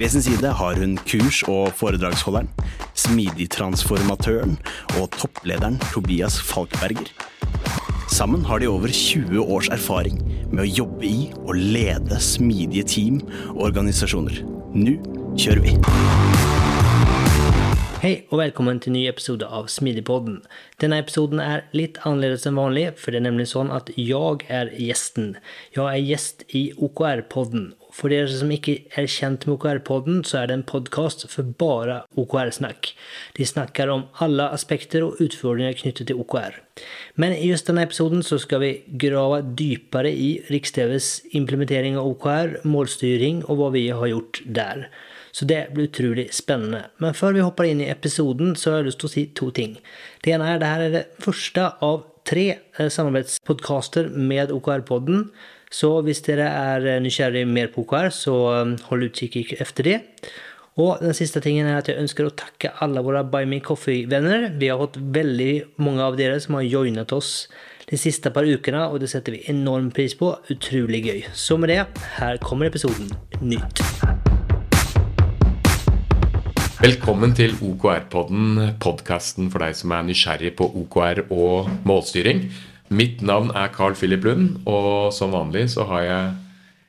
ved sin side har hun kurs- og foredragsholderen, smidigtransformatøren og topplederen Tobias Falkberger. Sammen har de over 20 års erfaring med å jobbe i og lede smidige team og organisasjoner. Nå kjører vi! Hei og velkommen til ny episode av Smidigpodden. Denne episoden er litt annerledes enn vanlig, for det er nemlig sånn at jeg er gjesten. Jeg er gjest i OKR-podden. For dere som ikke er kjent med OKR-podden, så er det en podkast for bare OKR-snakk. De snakker om alle aspekter og utfordringer knyttet til OKR. Men i just denne episoden så skal vi grave dypere i Riks-TVs implementering av OKR, målstyring og hva vi har gjort der. Så det blir utrolig spennende. Men før vi hopper inn i episoden, så har jeg lyst til å si to ting. Det ene er det her er det første av tre eh, samarbeidspodkaster med OKR-podden. Så hvis dere er eh, nysgjerrig mer på OKR, så eh, hold utkikk etter det. Og den siste tingen er at jeg ønsker å takke alle våre Buy Me Coffee-venner. Vi har fått veldig mange av dere som har joinet oss de siste par ukene, og det setter vi enorm pris på. Utrolig gøy. Så med det, her kommer episoden. Nytt. Velkommen til OKR-podden, podkasten for deg som er nysgjerrig på OKR og målstyring. Mitt navn er Carl Philip Lund, og som vanlig så har jeg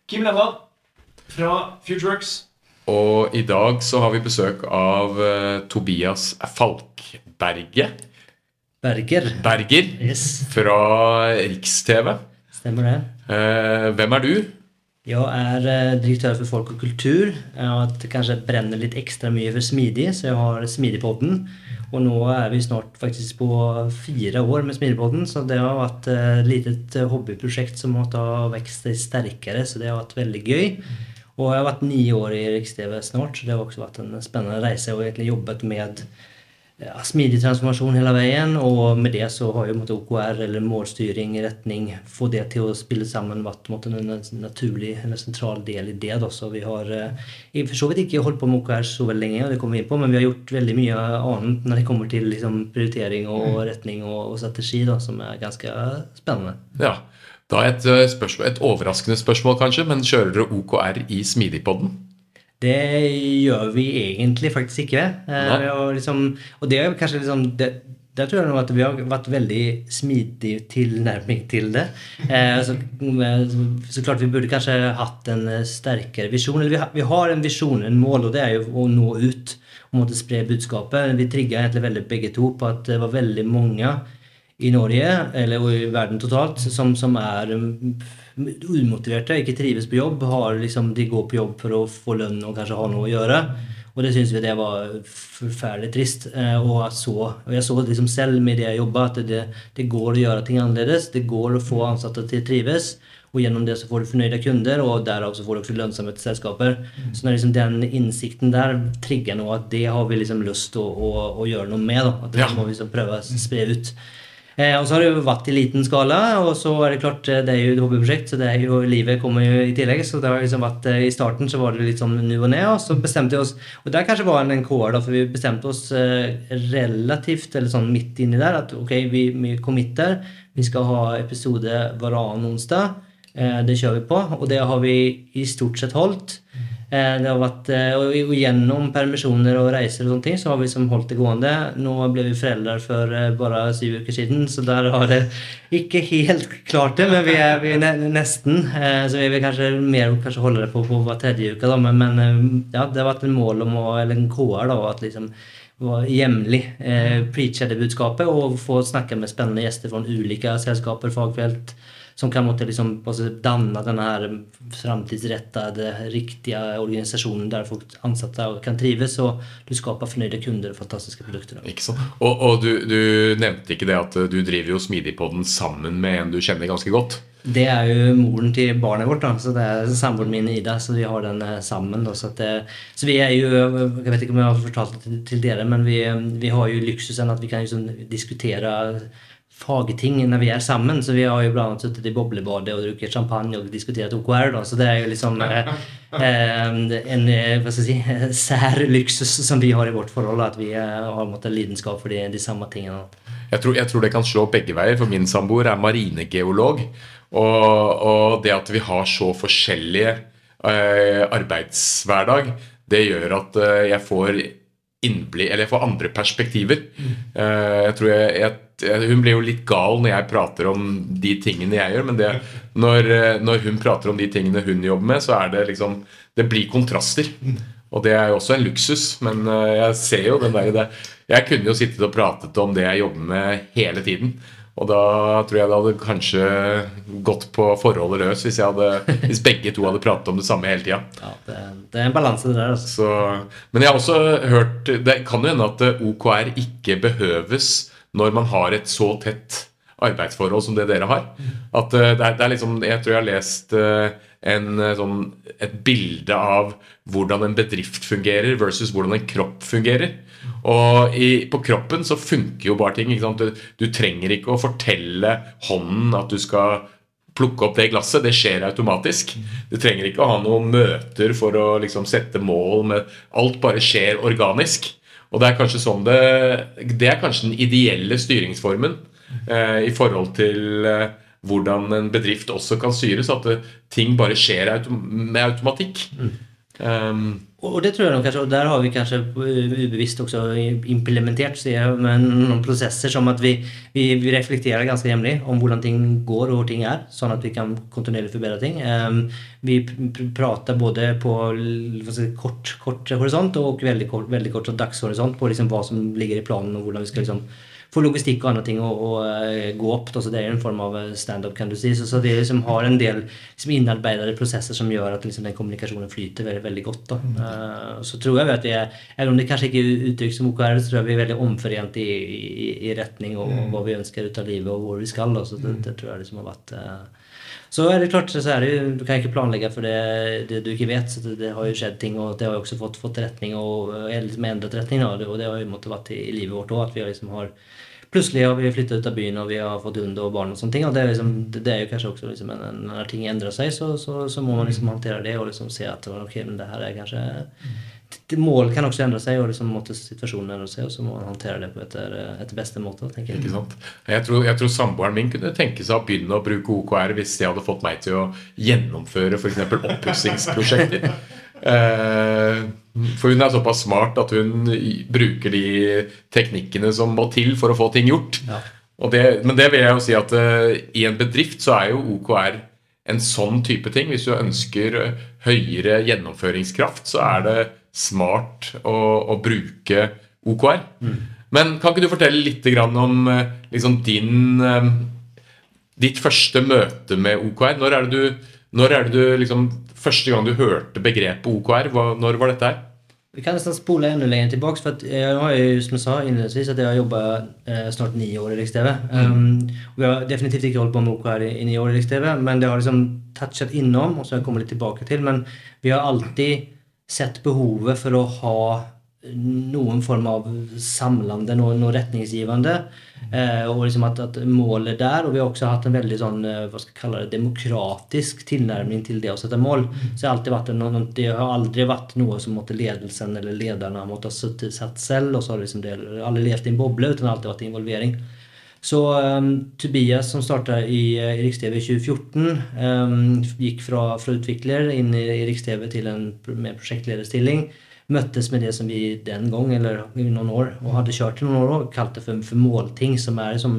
Kim Levdal fra FutureWorks. Og i dag så har vi besøk av uh, Tobias Falkberget. Berger. Berger Yes, fra Riks-TV. stemmer det. Uh, hvem er du? Jeg er eh, direktør for folk og kultur. Hatt- kanskje brenner litt ekstra mye for smidig, så jeg har Smidigpodden. Og nå er vi snart faktisk på fire år med Smidigpodden, så det har vært et litet hobbyprosjekt som måtte ha vokst sterkere, så det har vært veldig gøy. Og jeg har vært ni år i Riks-TV snart, så det har også vært en spennende reise og egentlig jobbet med ja, smidig transformasjon hele veien, og med det så har jo måtte, OKR, eller målstyring, retning, få det til å spille sammen vært en naturlig, eller sentral del i det. Da. Så vi har eh, for så vidt ikke holdt på med OKR så veldig lenge, og det kommer vi inn på, men vi har gjort veldig mye annet når det kommer til liksom, prioritering og retning og, og strategi, da, som er ganske spennende. Ja, da et, uh, spørsmål, et overraskende spørsmål, kanskje, men kjører dere OKR i Smidigpodden? Det gjør vi egentlig faktisk ikke. Eh, og, liksom, og det er kanskje liksom det, Der tror jeg nå at vi har vært veldig smidig tilnærming til det. Eh, så, så klart vi burde kanskje hatt en sterkere visjon. Eller vi har, vi har en visjon, en mål, og det er jo å nå ut og måtte spre budskapet. Vi trigga egentlig veldig begge to på at det var veldig mange i Norge, eller og i verden totalt, som, som er umotiverte, ikke trives på jobb. Har liksom, de går på jobb for å få lønn og kanskje ha noe å gjøre. Og det syns vi det var forferdelig trist. Eh, Og, jeg så, og jeg så liksom selv med det jeg jobba, at det, det går å gjøre ting annerledes. Det går å få ansatte til å trives. Og gjennom det så får du fornøyde kunder, og derav så får du også til selskaper. Så når liksom den innsikten der trigger noe, at det har vi liksom lyst til å, å, å gjøre noe med. Da. At det Ja. må vi liksom prøve å spre ut. Eh, og så har det jo vært i liten skala, og så er det klart eh, det er jo et hobbyprosjekt, så det er jo, livet kommer jo i tillegg. Så det har liksom vært, eh, I starten så var det litt sånn nu og ned, og så bestemte vi oss Og der kanskje var en KR, da, for vi bestemte oss relativt eller sånn midt inni der at ok, vi, vi committer. Vi skal ha episode hver annen onsdag. Det kjører vi på, og det har vi i stort sett holdt. Eh, Det har vært, eh, og gjennom permisjoner og reiser og sånne ting, så har vi liksom holdt det gående. Nå ble vi foreldre for eh, bare syv uker siden, så der har det ikke helt klart det, men vi er, vi er nesten. Så vi vil kanskje mer kanskje holde det på, på hver tredje uke, da. Men, men ja, det har vært en mål om å, eller en KR, da, at liksom jevnlig eh, preachade budskapet og få snakke med spennende gjester fra ulike selskaper, fagfelt, som kan måtte liksom danne denne her framtidsrettede, riktige organisasjonen der folk ansatte kan trives, og du skaper fornøyde kunder og fantastiske produkter. Ikke sant? Og, og du, du nevnte ikke det at du driver jo Smidigpodden sammen med en du kjenner ganske godt. Det er jo moren til barnet vårt, da, så det er samboeren min Ida. Så vi har den eh, sammen. Da, så, det- så vi er jo Jeg vet ikke om jeg har fortalt det til, til dere, men vi, vi har jo luksusen at vi kan liksom diskutere fagting når vi er sammen. Så vi har jo annet sittet i boblebadet og drukket champagne og diskutert OKR. Da, så det er jo liksom eh, eh, en eh, hva skal jeg si, sær luksus som vi har i vårt forhold. At vi eh, har måttet lidenskap for de, de samme tingene. Jeg tror, jeg tror det kan slå begge veier, for min samboer er marinegeolog. Og, og det at vi har så forskjellige eh, arbeidshverdag, det gjør at eh, jeg får innblikk Eller jeg får andre perspektiver. Eh, jeg tror jeg, jeg, hun blir jo litt gal når jeg prater om de tingene jeg gjør, men det, når, eh, når hun prater om de tingene hun jobber med, så er det liksom Det blir kontraster. Og det er jo også en luksus, men eh, jeg ser jo den der det, Jeg kunne jo sittet og pratet om det jeg jobber med hele tiden. Og da tror jeg det hadde kanskje gått på forholdet løs hvis, hadde, hvis begge to hadde pratet om det samme hele tida. Ja, det, det er en balanse det der. altså. Så, men jeg har også hørt Det kan jo hende at OKR ikke behøves når man har et så tett arbeidsforhold som det dere har. At eh, det er, det er liksom Jeg tror jeg har lest eh, en, eh, sånn, et bilde av hvordan en bedrift fungerer versus hvordan en kropp fungerer. Og i, på kroppen så funker jo bare ting. Du, du trenger ikke å fortelle hånden at du skal plukke opp det glasset. Det skjer automatisk. Du trenger ikke å ha noen møter for å liksom sette mål. Med, alt bare skjer organisk. Og det er kanskje sånn det Det er kanskje den ideelle styringsformen eh, i forhold til eh, hvordan en bedrift også kan styres. At det, ting bare skjer autom med automatikk. Um, Och det tror jag nog kanske, och där har vi kanske eh, ubevisst också implementert jeg, men noen prosesser som at vi, vi, vi reflekterer ganske jevnlig om hvordan ting går og hvor ting er, sånn at vi kan kontinuerlig forbedre ting. Ehm, vi prater både på jeg kort, kort horisont og veldig kort, veldig kort dagshorisont på liksom hva som ligger i planen og hvordan vi skal liksom få logistikk og andre ting å, å eh, gå opp. Da, så det er en form av eh, standup, kan du si. Så, så det liksom har en del liksom, innarbeidede prosesser som gjør at liksom, den kommunikasjonen flyter veldig, veldig godt. Da. Eh, så tror jeg at vi er, eller om det kanskje ikke er uttrykk som OKR, så tror jeg vi er veldig omforent i, i, i retning og, og hva vi ønsker ut av livet og hvor vi skal. Da. Så det, det tror jeg liksom har vært eh, så er det klart, så er det, jo- du kan ikke planlegge for det, det du ikke vet. så det, det har jo skjedd ting, og det har jo også fått, fått retning og liksom endret retning. Da, og det har jo måttet vært i, i livet vårt òg. At vi har liksom har Plutselig har vi flyttet ut av byen og vi har fått hund og barn. og sånne ting, og Det er, liksom, det, er jo kanskje også liksom, en- Når ting endrer seg, så, så, så må man liksom håndtere det og liksom se at ok, men det her er kanskje det- Mål kan også endre seg, og liksom måtte situasjonen endre seg, og så må man håndtere det på etter, etter beste måte. tenker jeg. Ikke sant? Jeg tror, jeg tror samboeren min kunne tenke seg å begynne å bruke OKR hvis de hadde fått meg til å gjennomføre f.eks. oppussingsprosjekter. Eh, for hun er såpass smart at hun bruker de teknikkene som må til for å få ting gjort. Ja. Det, men det vil jeg jo si at eh, i en bedrift så er jo OKR en sånn type ting. Hvis du ønsker eh, høyere gjennomføringskraft, så er det smart å, å bruke OKR. Men kan ikke du fortelle litt grann om eh, liksom din eh, Ditt første møte med OKR? Når er det du, når er det du liksom, Første gang du hørte begrepet OKR, hva, når var dette her? Vi kan nesten spole enda lenger tilbake. for eh, har jo, som jeg sa innledningsvis, at jeg har jobba eh, snart ni år i Riks-TV. Um, vi har definitivt ikke holdt på med OKR i, i ni år i Riks-TV men det har liksom touchet innom, og så har jag kommit lite tillbaka till. Men vi har alltid sett behovet for å ha noen form av samlende, noe, noe retningsgivende. Eh, og liksom at, at målet der, og vi har også hatt en veldig sånn, eh, hva skal jeg kalle det, demokratisk tilnærming til det å sette mål. Så det vært en, det har aldri vært noe som måtte ledelsen eller lederne måtte ha satt selv, og så har liksom det aldri levd i en boble, utan alltid vært involvering. Så um, Tobias som startet i, eh, i Riks-TV i 2014, um, gikk fra, fra utvikler inn i, i Riks-TV til en mer prosjektlederstilling. Møttes med det som vi den gang, eller i noen år, og hadde kjørt i noen år, og kalte for, for målting, som er som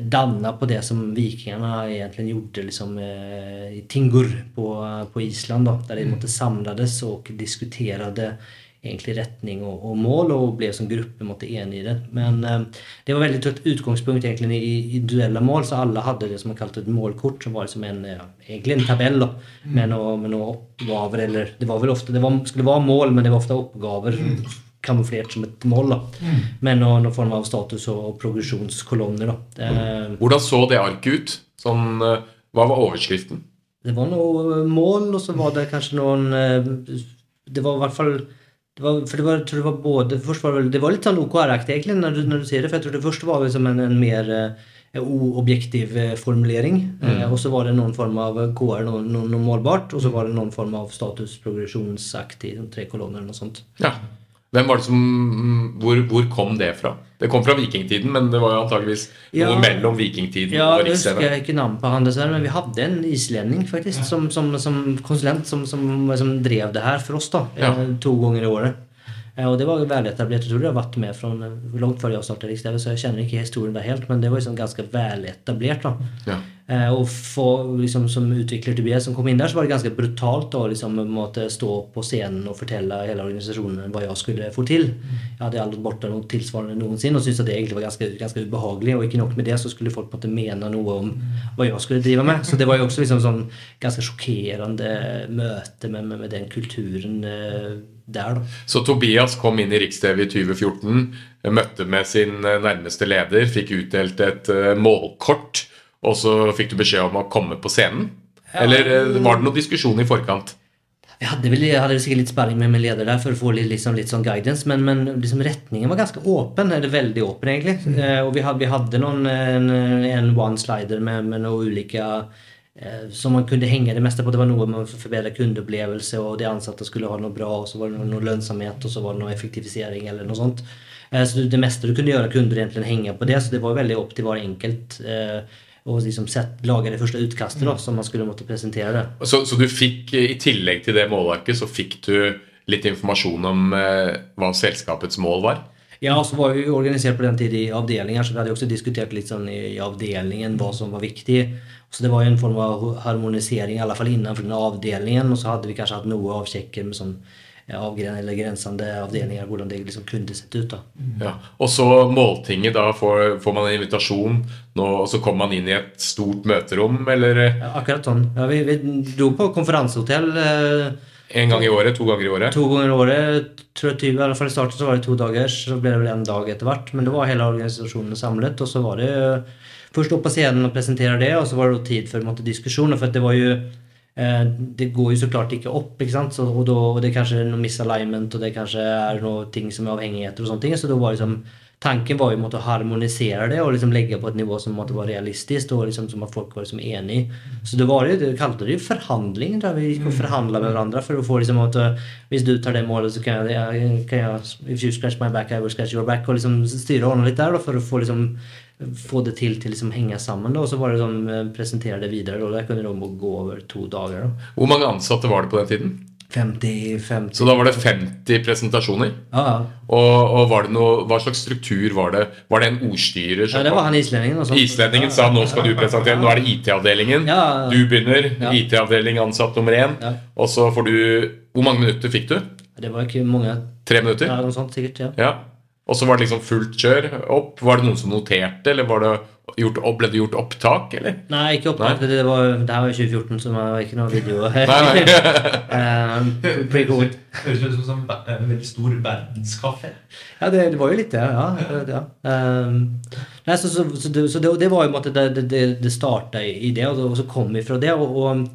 danna på det som vikingene egentlig gjorde liksom, eh, i Tingur på, på Island. da, der de måtte samlades og diskuterade egentlig retning og, og mål, og ble som gruppe måtte enige i det. Men eh, det var veldig et utgangspunkt egentlig i duelle mål, så alle hadde det som man kalte et målkort, som var liksom en, ja, egentlig en tabell da, med noen noe oppgaver. Eller det var vel ofte, det var, skulle være mål, men det var ofte oppgaver kamuflert som et mål. da, Med noen, noen form av status- og progresjonskolonner. da. Mm. Hvordan så det arket ut? Sånn, eh, hva var overskriften? det var noe mål, og så var det kanskje noen eh, Det var i hvert fall det var, for det var, jeg tror det var både først var det, det var litt sånn OKR-aktig egentlig når du, når du sier det. For jeg tror det første var liksom en, en mer eh, objektiv eh, formulering. Eh, og så var det noen form av KR, noe, noe, målbart. Og så var det noen form av status progresjonsaktig, sånn tre kolonner eller noe sånt. Ja. Hvem var det som, mm, hvor, hvor kom det fra? Det kom fra vikingtiden, men det var jo antageligvis Ja. noe mellom vikingtiden Ja, og jeg husker ikke navnet på han dessverre, men vi hadde en islending faktisk som, som, som konsulent som, som, som drev det her for oss da, Ja. eh, to ganger i året. Eh, Og det var jo veletablert. Jeg tror det har vært med fra langt før jeg startet Riks-TV, så jeg kjenner ikke historien der helt, men det var liksom ganske veletablert. da. Ja. Eh, og for, liksom, som utvikler Tobias som kom inn der, så var det ganske brutalt å liksom, måtte stå på scenen og fortelle hele organisasjonen hva jeg skulle få til. Jeg hadde aldri vært borte noe tilsvarende noensinne og syntes at det egentlig var ganske, ganske ubehagelig. Og ikke nok med det, så skulle folk måte mene noe om hva jeg skulle drive med. Så det var jo også liksom sånn ganske sjokkerende møte med, med, med den kulturen eh, der, da. Så Tobias kom inn i Riks-TV i 2014, møtte med sin eh, nærmeste leder, fikk utdelt et målkort, og så fikk du beskjed om å komme på scenen? Eller eh, var det noen diskusjon i forkant? Jeg hadde, vel, jeg hadde sikkert litt spenning med min leder der for å få litt, liksom, litt sånn guidance, men, men liksom retningen var ganske åpen. Eller veldig åpen, egentlig. Eh, og vi hadde, vi hadde noen, en, en one-slider med, med noen ulike eh, som man kunne henge det meste på. Det var noe med å forbedre kundeopplevelse, og de ansatte skulle ha noe bra, og så var det noe, noe lønnsomhet, og så var det noe effektivisering eller noe sånt. Eh, så det meste du kunne gjøre, kunne du egentlig henge på det, så det var veldig opp til hver enkelt. Eh, og liksom sett, lage det første utkastet da, som man skulle måtte presentere det. Så, så du fikk, eh, i tillegg til det målverket, så fikk du litt informasjon om eh, hva selskapets mål var? Ja, og så var vi organisert på den tid i avdelinger, så vi hadde også diskutert litt sånn i, avdelingen hva som var viktig. Så det var jo en form av harmonisering, i alle fall innenfor den avdelingen. Og så hadde vi kanskje hatt noe avsjekker med sånn avgren eller grensende avdelinger, hvordan det liksom kunne sett ut. da. Ja. Og så Måltinget, da får, får man en invitasjon, nå, og så kommer man inn i et stort møterom, eller Ja, akkurat sånn. Ja, vi, vi dro på konferansehotell eh, en gang i året, to ganger i året? to ganger i året. tror jeg I alle fall i starten så var det to dager, så ble det vel en dag etter hvert. Men det var hele organisasjonen samlet, og så var det eh, først opp på scenen og presentere det, og så var det tid for måte, diskusjoner. For det var jo Det går jo så klart ikke opp, ikke sant? Så, og, da, og det er kanskje noe misalignment, og det kanskje er noe ting som er avhengigheter og sånne ting. Så da var liksom Tanken var jo å harmonisere det og liksom legge på et nivå som måtte være realistisk. og liksom som at folk var liksom enige. Så det var jo, det kalte det jo forhandling. der Vi gikk og forhandla med hverandre for å få liksom at uh, Hvis du tar det målet, så kan jeg, kan jeg If you scratch my back, I will scratch your back. Og liksom styre og ordne litt der da, for å få liksom få det til til liksom henge sammen. da, Og så var det sånn eh, presentere det videre. og Der kunne det gå over to dager. da. Hvor mange ansatte var det på den tiden? 50, 50 Så da var det 50 presentasjoner? Ja, ja. Og, og var det noe, hva slags struktur var det? Var det en ordstyrer ja, det var han islendingen. altså. Islendingen sa nå skal du presentere, nå er det IT-avdelingen. Ja. Du begynner, Ja. IT-avdeling ansatt nummer én. Ja. Og så får du Hvor mange minutter fikk du? Det var ikke mange Tre minutter? Ja, noe sånt sikkert. ja. Ja. Og så var det liksom fullt kjør opp. Var det noen som noterte, eller var det gjort, ble det gjort opptak, eller? Nei, ikke opptak. Nei. Det, var, det her var i 2014, så det var ikke noe video. Nei, nei. Eh, pretty cool. Høres ut som en veldig stor verdenskaffe. Ja, det, det var jo litt det. Ja. ja. Um, nei, så, så, så, det, så det, det var jo en måte det, det- det, starta i det, og, og så kom vi fra det. Og, og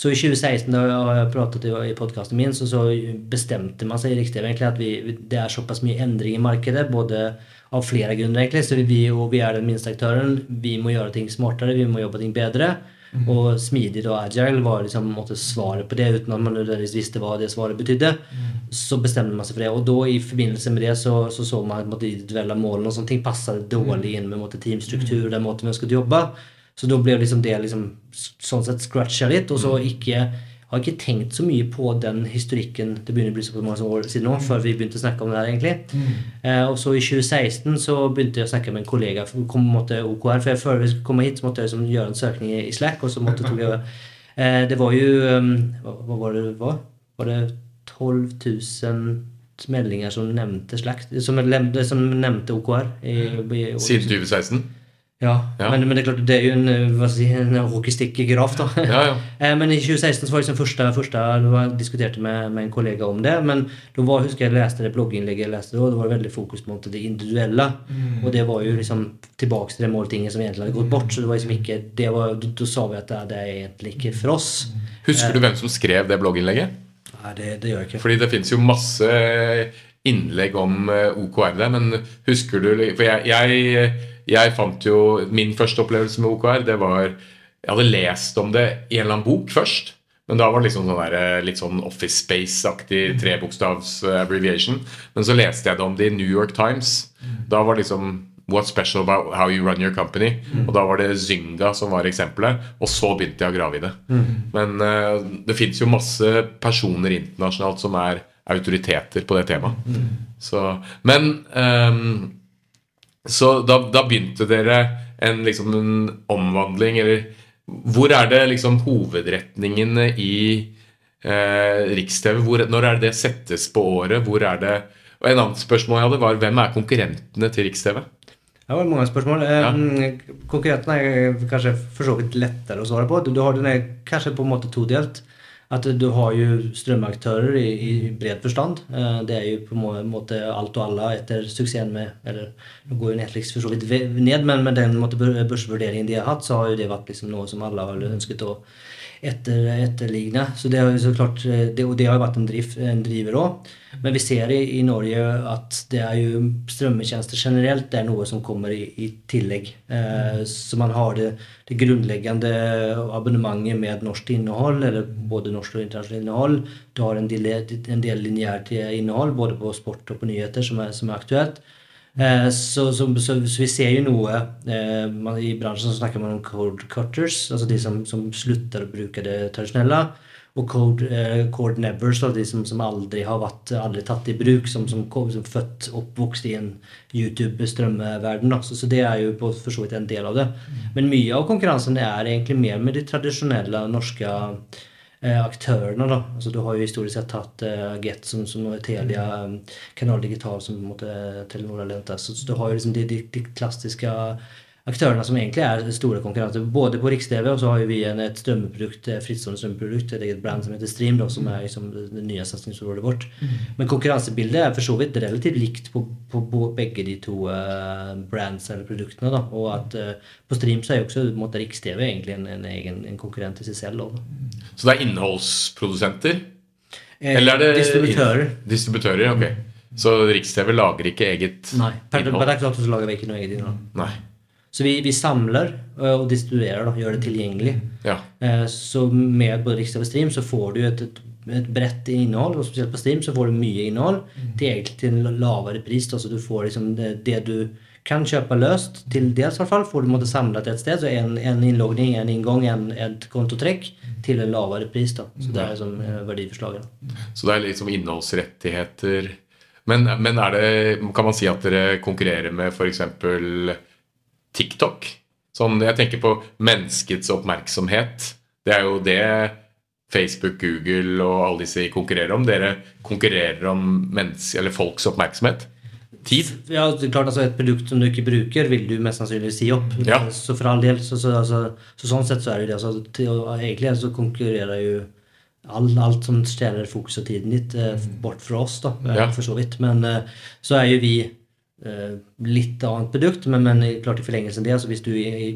så i 2016, da jeg pratet i, i podkasten min, så, så bestemte man seg i Riks-TV egentlig at vi, vi- det er såpass mye endring i markedet, både av flere grunner, egentlig. Så vi, og vi er den minste aktøren. Vi må gjøre ting smartere, vi må jobbe ting bedre. Og smidig og agile var liksom måte svaret på det, uten at man nødvendigvis visste hva det svaret betydde. Så bestemte man seg for det. Og da i forbindelse med det så så, så man at de individuelle målene og sånne ting passet dårlig inn med en måte, teamstruktur den måten vi ønsket å jobbe. Så da ble liksom det liksom sånn sett scratcha litt. Og så ikke har ikke tenkt så mye på den historikken det begynner å bli så mange år siden nå, før vi begynte å snakke om det her, egentlig. Eh, og så i 2016 så begynte jeg å snakke med en kollega kom, måtte OKR, for jeg, før vi skulle komme hit, så måtte jeg liksom gjøre en søkning i i Slack, og så måtte tok jeg eh, Det var jo um, hva, hva var det det var? Var det 12 000 meldinger som nevnte Slack, som, som nevnte OKR. I, i, Siden 2016? Ja, Ja. Men, men det er klart, det er jo en, eh, hva si, en hockeystick-graf, da. Ja, ja. Eh, Men i 2016 så var liksom første, første Jeg diskuterte med, med en kollega om det. Men da var, husker jeg leste det blogginnlegget jeg leste og det var veldig fokus på det individuelle. Og det var jo liksom tilbake til det måltinget som egentlig hadde gått bort. Så det var liksom ikke det var, da, sa vi at det, det er egentlig ikke for oss. Husker du hvem som skrev det blogginnlegget? Nei, det, det gjør jeg ikke. Fordi det fins jo masse innlegg om eh, OKR der, men husker du For jeg, jeg, jeg fant jo Min første opplevelse med OKR, det var Jeg hadde lest om det i en eller annen bok først. Men da var det liksom sånn der, eh, litt sånn Office Space-aktig trebokstavs eh, abbreviation. Men så leste jeg det om det i New York Times. Da var det liksom What's special about how you run your company? Og da var det Zynga som var eksempelet. Og så begynte jeg å grave i det. Men uh, det fins jo masse personer internasjonalt som er autoriteter på det temaet. Så, men ehm, Så da, da begynte dere en, liksom, en omvandling, eller Hvor er det liksom hovedretningene i eh, Riks-TV? Når er det det settes på året? Hvor er det Og En annet spørsmål jeg hadde, var hvem er konkurrentene til Riks-TV? Det var mange spørsmål. Eh, Ja. mm, Konkurrentene er kanskje for så vidt lettere å svare på. Du, du har den er kanskje på en måte todelt. At du har jo strømaktører i, i bred forstand. Eh, Det er jo på en måte alt og alle etter suksessen med Eller nå går jo Netflix for så vidt ned, men med den måte bør- børsvurderingen de har hatt, så har jo det vært liksom noe som alle har ønsket å etter, etterligne. Så det har jo så klart eh, det, Og det har vært en, driv, en driver òg. Men vi ser i, i Norge at det er jo strømmetjenester generelt det er noe som kommer i, i tillegg. Eh, så man har det, det grunnleggende abonnementet med norsk innhold, eller både norsk og internasjonalt innhold. Du har en del, en del lineært innhold, både på sport og på nyheter, som er, som er aktuelt. Eh, så, så, så, vi ser jo noe eh, man, I bransjen så snakker man om code cutters, altså de som, som slutter å bruke det tradisjonelle. Og code, eh, code nevers, da, de som, som aldri har vært aldri tatt i bruk, som, som, som født oppvokst i en YouTube-strømverden. Så, så det er jo på for så vidt en del av det. Men mye av konkurransen er egentlig mer med de tradisjonelle norske aktørene. da. Altså, du har jo historisk sett hatt eh, Get som, som Telia, eh, Kanal Digital som på en måte Telenor har lent. Så, så du har jo liksom de, de, de klassiske aktørene som egentlig er store konkurrenter. Både på Riks-TV, og så har vi en, et strømmeprodukt, eh, frittstående strømmeprodukt, et eget brand som heter Stream, da, som er liksom det, nye satsingsområdet vårt. Men konkurransebildet er for så vidt relativt likt på, på, på begge de to uh, brands eller produktene. da, Og at uh, på Stream så er jo også måte Riks-TV egentlig en, en egen en konkurrent i seg selv. Da. Så det er innholdsprodusenter? Eh, Eller er det Distributører. Distributører, ok. Så Riks-TV lager ikke eget Nei, per, per innhold? dags dato lager vi ikke noe eget innhold. Nei. Så vi, vi samler og distribuerer, da, gjør det tilgjengelig. Ja. Eh, Så med både Riks-TV og Stream så får du et, et, et bredt innhold, og spesielt på Stream så får du mye innhold til egentlig til en lavere pris. Da, så du får liksom det, det du kan kjøpe løst, til dels i hvert fall, får du måtte samlet et sted. Så en, en innlogging, en inngang, en, et kontotrekk til en lavere pris. da. Så det er liksom verdiforslaget. Så det er liksom innholdsrettigheter men, men det, kan man si at dere konkurrerer med f.eks. TikTok? Sånn, jeg tenker på menneskets oppmerksomhet. Det er jo det Facebook, Google og alle disse konkurrerer om. Dere konkurrerer om folks oppmerksomhet. Tid. Ja, det er klart altså Et produkt som du ikke bruker, vil du mest sannsynlig si opp. Ja. Så for all del, så, så, altså, så sånn sett så er det jo det. Altså, til, egentlig så konkurrerer jo Alt, alt som stjeler fokus og tiden ditt, eh, bort fra oss, da, Ja. for så vidt. Men eh, så er jo vi litt annet produkt, men, men klart i forlengelsen det, altså hvis du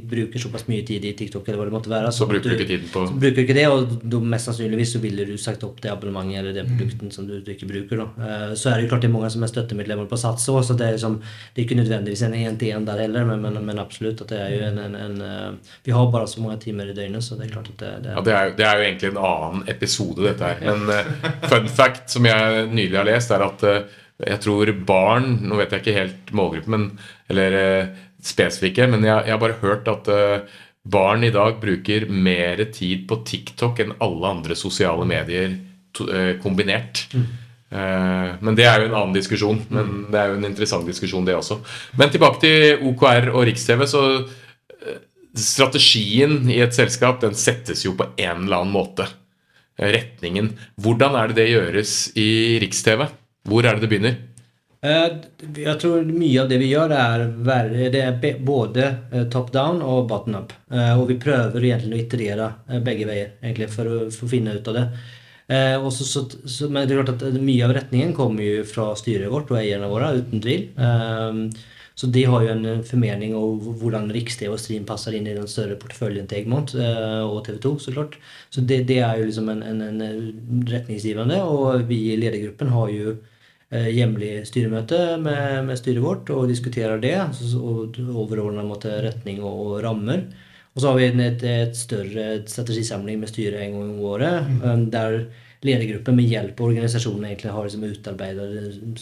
bruker såpass mye tid i TikTok, eller hva det måtte være Så så bruker du ikke tiden på så bruker du ikke det, og da mest sannsynligvis så ville du sagt opp det abonnementet eller den produkten som du, du ikke bruker. Da. Eh, Så er det jo klart det er mange som er støttemedlemmer på Sats òg, så det er, liksom, det er ikke nødvendigvis en én-til-én der heller, men, men, men absolutt at det er jo en, en, en eh, Vi har bare så mange timer i døgnet, så det er klart at det, det Ja, er det er, det er jo egentlig en annen episode, dette her. Men eh, fun fact som jeg nylig har lest, er at eh, jeg tror barn Nå vet jeg ikke helt målgruppen, eller eh, spesifikke, men jeg, jeg har bare hørt at eh, barn i dag bruker mer tid på TikTok enn alle andre sosiale medier eh, kombinert. Eh, men det er jo en annen diskusjon. Men det er jo en interessant diskusjon, det også. Men tilbake til OKR og Riks-TV. så strategien i et selskap den settes jo på en eller annen måte. Retningen. Hvordan er det det gjøres i Riks-TV? Hvor er det det begynner? Eh, Jeg tror mye av det vi gjør, er, det er både eh, top down og bottom up. Eh, Og vi prøver egentlig å iterere begge veier egentlig, for å, for å finne ut av det. Eh, og så, så, men det er klart at mye av retningen kommer jo fra styret vårt og eierne våre, uten tvil. Eh, så de har jo en formening om hvordan Riks-TV og Stream passer inn i den større porteføljen til Egmont og TV 2, så klart. Så det, det er jo liksom en, en, en retningsgivende, og vi i ledergruppen har jo eh, jevnlig styremøte med, med styret vårt og diskuterer det. så- Og overordna retning og, og rammer. Og så har vi en- et, et større strategisamling med styret en gang i året. Mm. Der ledergruppen med hjelp av organisasjonen egentlig har liksom utarbeidet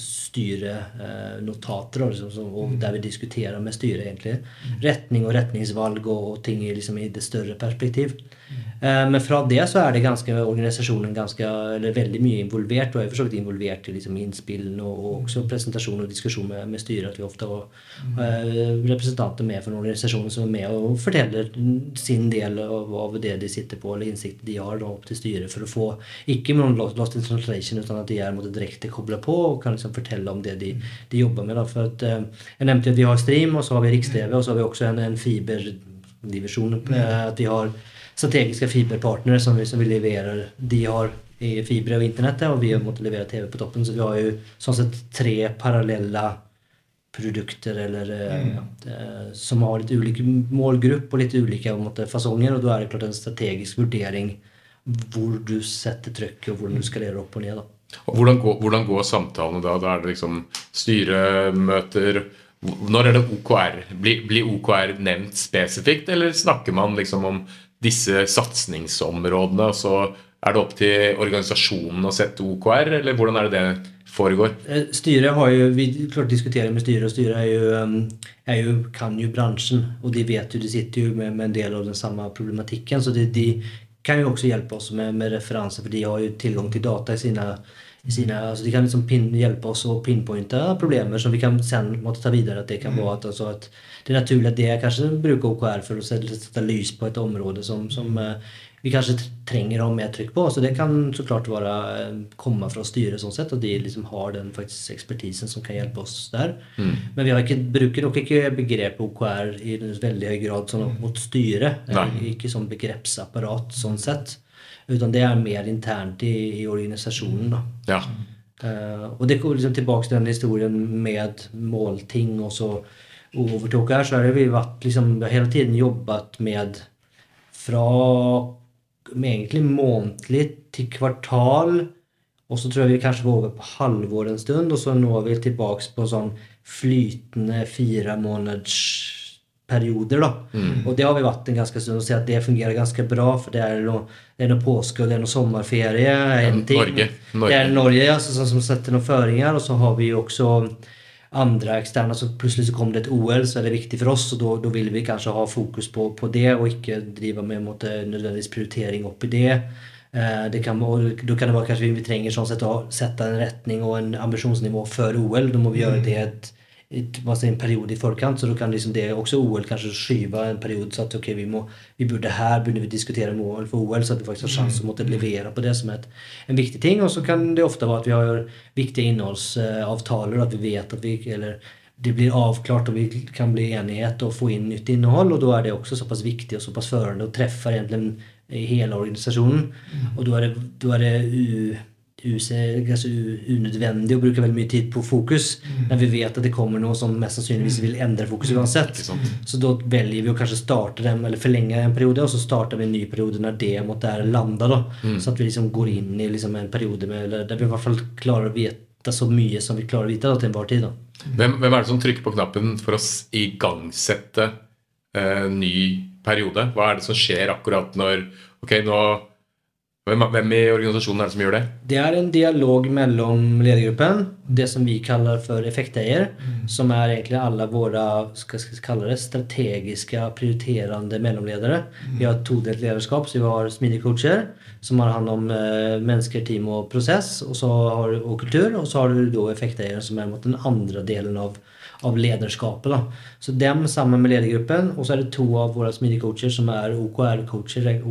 styrenotater. Liksom, og der vi diskuterer med styret egentlig retning og retningsvalg og, og ting i, liksom, i det større perspektiv. Eh, Men fra det så er det ganske, organisasjonen ganske, eller veldig mye involvert, og er for så vidt involvert i liksom innspillene og, og også presentasjon og diskusjon med, med styret. At vi ofte har eh, representanter med fra organisasjonen som er med og forteller sin del av, av det de sitter på, eller innsikten de har da, opp til styret, for å få ikke lost, in translation, utan at de er måtte, direkte kobla på og kan liksom fortelle om det de, de jobber med. Da. For at, eh, jeg nevnte at vi har Stream, og så har vi Riks-TV, og så har vi også en, en fiberdivisjon. eh, At vi har strategiske fiberpartnere som vi, som vi leverer. De har i fiber og internettet, og vi har måttet levere TV på toppen. Så vi har jo sånn sett tre parallelle produkter eller, mm. eh, som har litt ulik målgrupp og litt ulike måte, fasonger. Og da er det klart en strategisk vurdering hvor du setter trykket, og hvordan du skalerer opp og ned. da. Og hvordan, går, hvordan går samtalene da? Da er det liksom styremøter Når er det OKR? Blir, blir OKR nevnt spesifikt, eller snakker man liksom om disse satsingsområdene, så er det opp til organisasjonen å sette OKR, eller hvordan er det det foregår? Eh, Styret har jo, Vi klart diskuterer med styret, og styret er jo, um, er jo, kan jo bransjen. Og de vet jo, de sitter jo med, med en del av den samme problematikken. Så de, de kan jo også hjelpe oss med, med referanser, for de har jo tilgang til data i sine, sine altså De kan liksom pin, hjelpe oss å pinpointe problemer som vi kan sen måtte ta videre. At det kan være at, altså at det er naturlig at det kanskje bruker OKR for å sette, lys på et område som, som eh, vi kanskje trenger å ha mer trykk på. Så det kan så klart være, eh, komme fra styret, sånn sett, og de liksom har den faktisk ekspertisen som kan hjelpe oss der. Men vi har ikke, bruker nok ikke begrepet OKR i veldig høy grad sånn mot styret. Ikke som begrepsapparat sånn sett. Utan det er mer internt i, i organisasjonen. da. Ja. Uh, og det går liksom tilbake til den historien med målting og så over her, så har vi vært liksom, vi har hele tiden jobbet med fra med egentlig månedlig til kvartal, og så tror jeg vi kanskje var over på halvår en stund, og så nå er vi tilbake på sånn flytende fire måneders perioder da. Og det har vi vært en ganske stund og ser at det fungerer ganske bra, for det er noe, det er noe påske, det er noe sommerferie, en ting. Norge. Norge. Det er Norge, ja, så, som setter noen føringer, og så har vi jo også andre eksterne, så plutselig så kommer det et OL, så er det viktig for oss, og da, da vil vi kanskje ha fokus på, på det, og ikke drive med mot nødvendigvis prioritering opp i det. Eh, det kan, da kan det være kanskje vi trenger sånn sett å sette en retning og en ambisjonsnivå før OL. Da må vi gjøre det et, si, en periode i forkant, så da kan liksom det også OL kanskje skyve en periode, så at ok, vi, må, vi burde her burde vi diskutere mål for OL, så at vi faktisk har sjanse til å levere på det som et, en viktig ting. Og så kan det ofte være at vi har viktige innholdsavtaler, at vi vet at vi eller det blir avklart og vi kan bli enighet og få inn nytt innhold. Og da er det også såpass viktig og såpass førende og treffer egentlig hele organisasjonen. Og da er det, da er det unødvendig å bruke veldig mye tid på fokus men vi vet at det kommer noe som mest sannsynligvis vil endre fokus uansett. Mm. Så da velger vi å kanskje starte dem, eller forlenge en periode, og så starter vi en ny periode når det måtte er landa. da. Så at vi liksom går inn i liksom en periode med, eller der vi i hvert fall klarer å vite så mye som vi klarer å vite da, til enhver tid. da. Hvem, hvem er det som trykker på knappen for å igangsette eh, ny periode? Hva er det som skjer akkurat når Ok, nå hvem, hvem i organisasjonen er det som gjør det? Det er en dialog mellom ledergruppen, det som vi kaller for effekteier, som er egentlig alle våre skal skal kalle det, strategiske, prioriterende mellomledere. Vi har et todelt lederskap, så vi har smidige coacher som har hand om eh, mennesker, team og prosess, og, så har, og kultur. Og så har du da effekteiere som er mot den andre delen av, av lederskapet. Da. Så dem sammen med ledergruppen, og så er det to av våre smidige coacher som er OKR-coacher,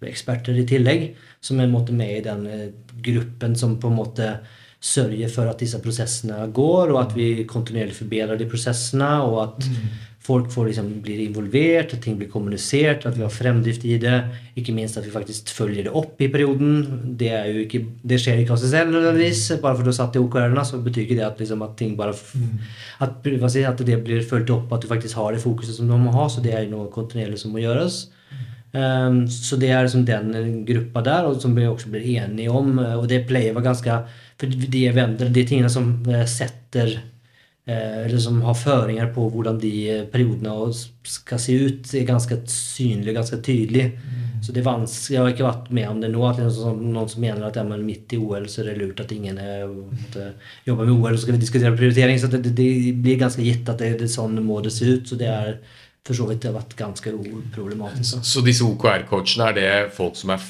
OKR-eksperter i tillegg, som er måte med i den eh, gruppen som på en måte sørger for at disse prosessene går, og at vi kontinuerlig forbedrer de prosessene, og at folk får liksom, blir involvert, at ting blir kommunisert, at vi har fremdrift i det. Ikke minst at vi faktisk følger det opp i perioden. Det, ikke, det skjer ikke av seg selv. nødvendigvis. Bare for du har satt i OKR-ene, så betyr ikke det at, liksom, at ting bare f- at, si, at det blir fulgt opp, at du faktisk har det fokuset som du må ha. Så det er noe kontinuerlig som må gjøres. Um, så det er liksom den gruppa der, og som vi også blir enige om. eh, Og det pleier å være ganske For de eventer, de tingene som eh, setter eh, Eller som har føringer på hvordan de periodene skal se ut, er ganske synlig ganske tydelig. Så det er vanskelig, Jeg har ikke vært med om det nå. at det er sånn, Noen som mener at ja, men midt i OL så er det lurt at ingen er, måtte, jobber med OL, så skal vi diskutere prioritering. Så det, det, det blir ganske gitt at det, det er sånn må det se ut. Så det er for så vidt det har vært ganske problematisk. Så disse OKR-coachene, er det folk som er,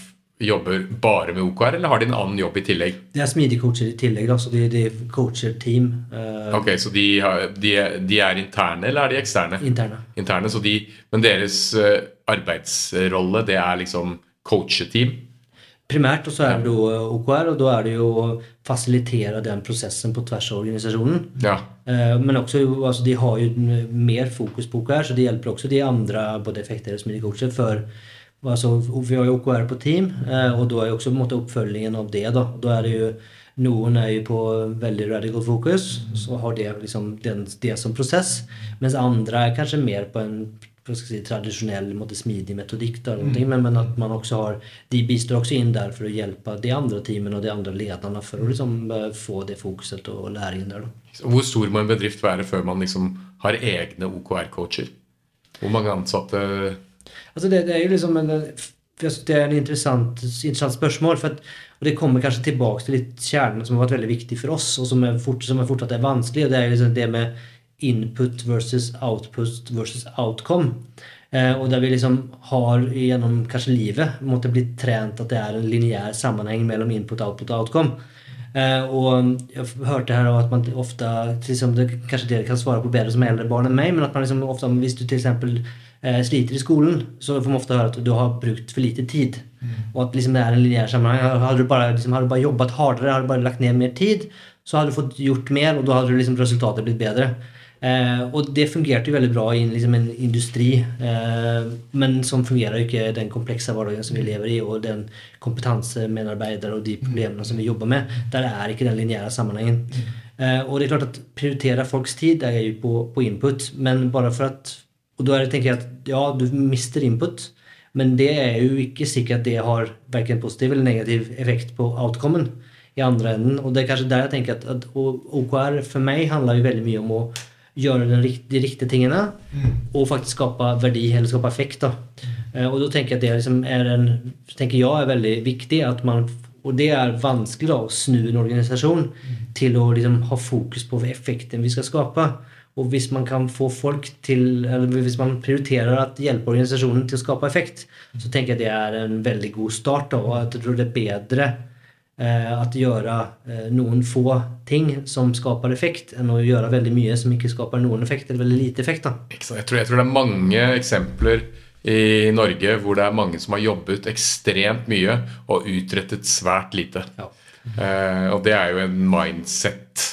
jobber bare med OKR, eller har de en annen jobb i tillegg? Det er smidig-coacher i tillegg, da, så de, de coacher team eh, Ok, Så de, har, de, de er interne, eller er de eksterne? interne. Interne, så de, Men deres eh, arbeidsrolle, det er liksom coacheteam? Primært og så er det jo OKR, og da er det jo å fasilitere den prosessen på tvers av organisasjonen. Ja. Eh, Men også, altså, de har jo mer fokus på OKR, så det hjelper også de andre både effekter og smidig coacher for altså, Vi har jo OKR på team, eh, og da er jo også måte oppfølgingen av det. Da Da er det jo Noen er jo på veldig radical fokus, så har det liksom den, det som prosess. Mens andre er kanskje mer på en si, tradisjonell måte, smidig metodikk. Der, mm. men, men at man også har De bistår også inn der for å hjelpe de andre teamene og de andre lederne for å liksom eh, få det fokuset og læringen der. da. Hvor stor må en bedrift være før man liksom har egne OKR-coacher? Hvor mange ansatte Altså det, det er jo liksom en, det er en interessant, interessant spørsmål. For at, og det kommer kanskje tilbake til litt kjernen som har vært veldig viktig for oss, og som, er fort, som er fortsatt er vanskelig. og Det er liksom det med input versus output versus outcome. Eh, og der vi liksom har gjennom kanskje livet måtte blitt trent at det er en lineær sammenheng mellom input, output og outcome. Eh, og jeg hørte her at man ofte liksom, det, Kanskje dere kan svare på bedre som eldre barn enn meg, men at man liksom ofte, hvis du eksempel eh, sliter i skolen, så får man ofte høre at du har brukt for lite tid. Og at liksom det er en lineær sammenheng. Hadde du, bare, liksom, hadde du bare jobbet hardere, hadde du bare lagt ned mer tid, så hadde du fått gjort mer, og da hadde liksom resultatet blitt bedre. Eh, og det fungerte jo veldig bra i liksom en industri, eh, men som fungerer jo ikke den komplekse hverdagen som vi lever i, og den kompetansemedarbeidere og de problemene som vi jobber med. Der er ikke den lineære sammenhengen. Eh, og det er klart at prioritere folks tid er jo på, på input, men bare for at Og da er det, tenker jeg at ja, du mister input, men det er jo ikke sikkert at det har verken positiv eller negativ effekt på outcomen i andre enden. Og det er kanskje der jeg tenker at, at OKR for meg handler jo veldig mye om å gjøre de riktige tingene og faktisk skape verdi eller skape effekt. da. Eh, Og da tenker jeg at det liksom er en, tenker jeg er veldig viktig. at man, Og det er vanskelig da, å snu en organisasjon til å liksom ha fokus på effekten vi skal skape. Og hvis man kan få folk til, eller hvis man prioriterer å hjelpe organisasjonen til å skape effekt, så tenker jeg det er en veldig god start. Da, og jeg tror det er bedre eh, at gjøre eh, noen få ting som skaper effekt, enn å gjøre veldig mye som ikke skaper noen effekt, eller veldig lite effekt. da. Jeg tror, jeg tror det er mange eksempler i Norge hvor det er mange som har jobbet ekstremt mye og utrettet svært lite. Ja. Eh, og det er jo en mindset.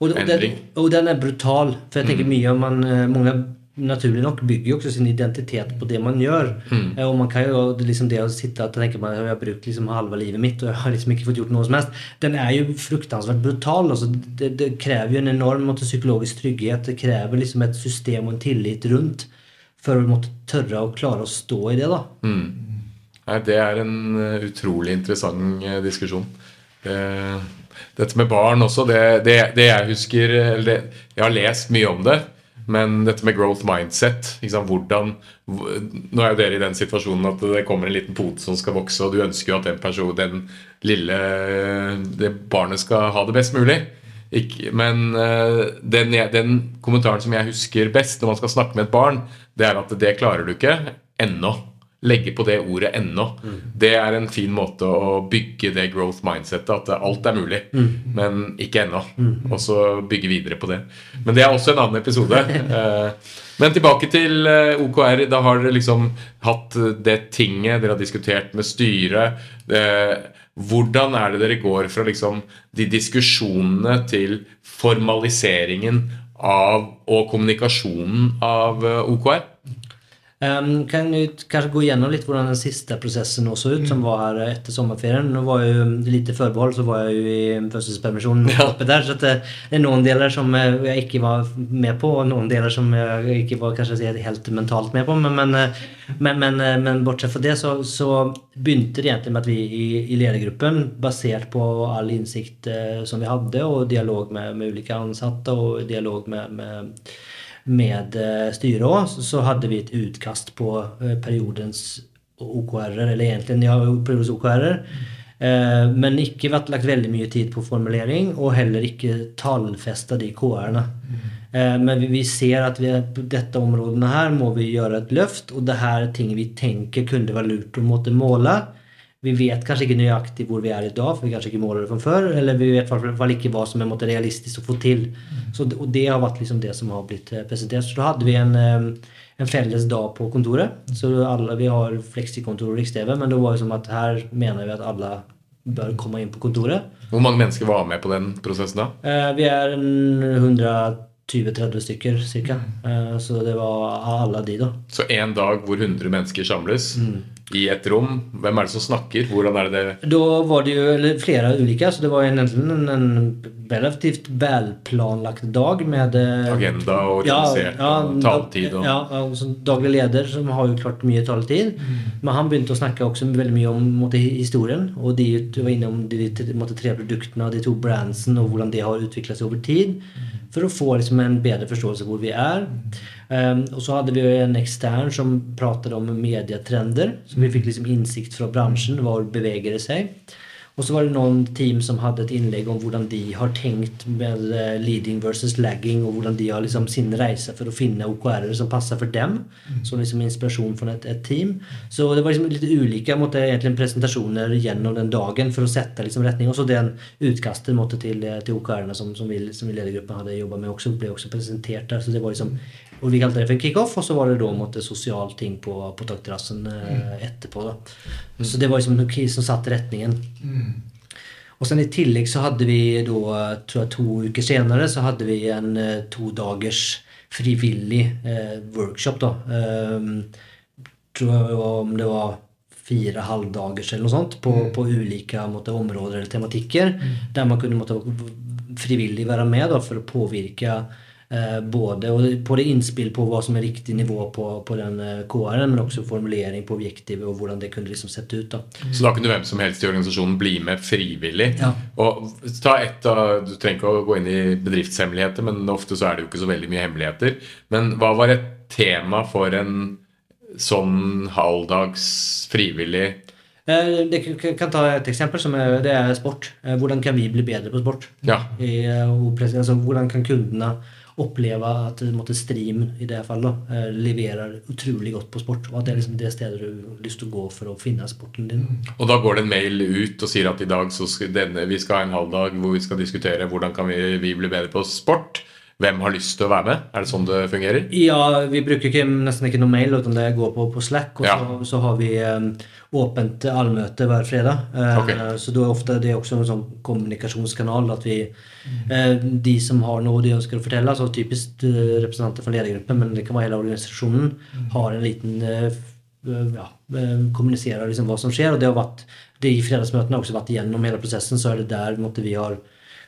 Og, og, og den er brutal. For jeg tenker mye om man, eh, Mange naturlig nok bygger jo også sin identitet på det man gjør. Mm. Og man kan jo liksom det å sitte og tenke meg, jeg har brukt liksom halve livet mitt og jeg har liksom ikke fått gjort noe som helst. Den er jo fruktansvært brutal. Altså, det, det krever jo en enorm måte, psykologisk trygghet. Det krever liksom et system og en tillit rundt for å måtte tørre å klare å stå i det. da. Nei, det er en eh, utrolig interessant eh, diskusjon. Eh, dette med barn også, det, det, det jeg husker eller det, Jeg har lest mye om det, men dette med growth mindset sant, hvordan, Nå er jo dere i den situasjonen at det kommer en liten pote som skal vokse, og du ønsker jo at den personen, den lille det barnet skal ha det best mulig. Ikke, men eh, den, den kommentaren som jeg husker best når man skal snakke med et barn, det er at det klarer du ikke ennå. Legge på det ordet 'ennå'. Det er en fin måte å bygge det growth mindsetet, at alt er mulig, men ikke ennå. Og så bygge videre på det. Men det er også en annen episode. Eh, Men tilbake til eh, OKR. Da har dere liksom hatt eh, det tinget, dere har diskutert med styret. Hvordan er det dere går fra liksom de diskusjonene til formaliseringen av og kommunikasjonen av OKR? Um, kan du kanskje gå gjennom litt hvordan den siste processen nå så ut som var her etter sommarferien? Nå var jo lite forbehold, så var jeg jo i fødselspermisjon oppe der så att det er noen deler som eh, jeg ikke var med på og noen deler som jeg ikke var kanskje helt mentalt med på men, men, eh, men, men, eh, bortsett fra det så, så begynte det egentlig med at vi i, i ledergruppen basert på all innsikt eh, som vi hadde og dialog med, med ulike ansatte og dialog med, med med eh, styret òg, så, hadde vi et utkast på eh, periodens OKR-er, eller egentlig ja, periodens OKR-er. Eh, men ikke vært lagt veldig mye tid på formulering, og heller ikke tallfesta de KR-ene. Men vi ser at vi, på dette området her må vi gjøre et løft, og det her er ting vi tenker kunne være lurt å måtte måle. Vi vet kanskje ikke nøyaktig hvor vi er i dag, for vi kanskje ikke måler det fra før. Eller vi vet i hvert fall ikke hva som er realistisk å få til. Mm. Så, og det har vært liksom det som har blitt eh, presentert. Så da hadde vi en, eh, en felles dag på kontoret. Mm. Så alle, vi har fleksikontor og Riks-TV, men det var liksom at her mener vi at alle bør komme inn på kontoret. Hvor mange mennesker var med på den prosessen da? Eh, vi er 110 20-30 stykker ca. Mm. Eh, så det var alle de, da. Så en dag hvor 100 mennesker samles mm. i et rom. Hvem er det som snakker? Hvordan er det det Da var det jo flere ulike, så det var egentlig en, en relativt velplanlagt dag med eh, Agenda og organisert ja, ja, og taletid og Ja. Altså daglig leder, som har jo klart mye taletid. Mm. Men han begynte å snakke også veldig mye om måtte, historien. Og de, du var innom de, måtte, tre produktene og de to brandsene og hvordan de har utvikla seg over tid. Mm. For å få liksom, en bedre forståelse hvor vi er. Um, og så hadde vi en ekstern som pratet om medietrender. Så vi fikk liksom innsikt fra bransjen. Hvor beveger det seg? Og så var det noen team som hadde et innlegg om hvordan de har tenkt med eh, leading versus lagging, og hvordan de har liksom sin reise for å finne OKR-er som passer for dem. Som liksom inspirasjon fra et, et team. Så det var liksom litt ulike måtte, egentlig presentasjoner gjennom den dagen for å sette liksom retning. Og så den utkastet måtte, til, eh, til OKR-ene som, som, vi, som vi ledergruppen hadde jobba med, også, ble også presentert der. Så det var liksom, og Vi kalte det for en kickoff, og så var det da måtte, sosial ting på, på takterrassen eh, etterpå. da. Så det var liksom noe som satte retningen. Og sen i tillegg så hadde vi da, tror jeg to uker senere, så hadde vi en eh, to dagers frivillig eh, workshop. da. Ehm, tror jeg om det var fire halvdagers eller noe sånt på, på ulike måtte, områder eller tematikker. Der man kunne måtte, frivillig være med da, for å påvirke eh, både på det innspill på hva som er riktig nivå på, på den eh, KR-en, men også formulering på objektivet og hvordan det kunne liksom sett ut. da. Så da kunne hvem som helst i organisasjonen bli med frivillig. Ja. Og ta et av, Du trenger ikke å gå inn i bedriftshemmeligheter, men ofte så er det jo ikke så veldig mye hemmeligheter. Men hva var et tema for en sånn halvdags frivillig Eh, Det kan- ta et eksempel, som er, det er sport. Hvordan kan vi bli bedre på sport? Ja. I, og altså, hvordan kan kundene oppleve at måtte, stream i det fallet eh, leverer utrolig godt på sport? Og at det er liksom det stedet du har lyst til å gå for å finne sporten din. Og da går det en mail ut og sier at i dag så skal denne, vi skal ha en halvdag hvor vi skal diskutere hvordan kan vi, vi bli bedre på sport. Hvem har lyst til å være med? Er det sånn det fungerer? Ja, vi bruker ikke, nesten ikke noe mail, utan det går på, på Slack. Og Ja. så, så har vi um, åpent allmøte hver fredag. Uh, okay. Så da er ofte det er også en sånn kommunikasjonskanal. at vi, uh, De som har noe de ønsker å fortelle, så typisk uh, representanter fra ledergruppen, men det kan være hele organisasjonen, har en liten ja, kommuniserer liksom hva som skjer. og det har vært, det I fredagsmøtene har også vært igjennom hele prosessen, så er det der måtte vi har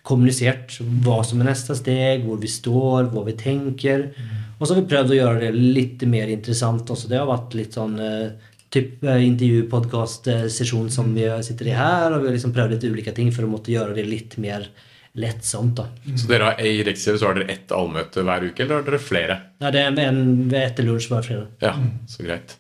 kommunisert hva som er neste steg, hvor vi står, hva vi tenker. Og så har vi prøvd å gjøre det litt mer interessant også. Det har vært litt sånn eh, typ eh, intervju-podkast-sesjon som vi sitter i her, og vi har liksom prøvd litt ulike ting for å måtte gjøre det litt mer lettsomt. da. Så dere har, I Riksrev så har dere ett allmøte hver uke, eller har dere flere? Ja, det er en, ved etter lunsj hver fredag. Ja, så greit.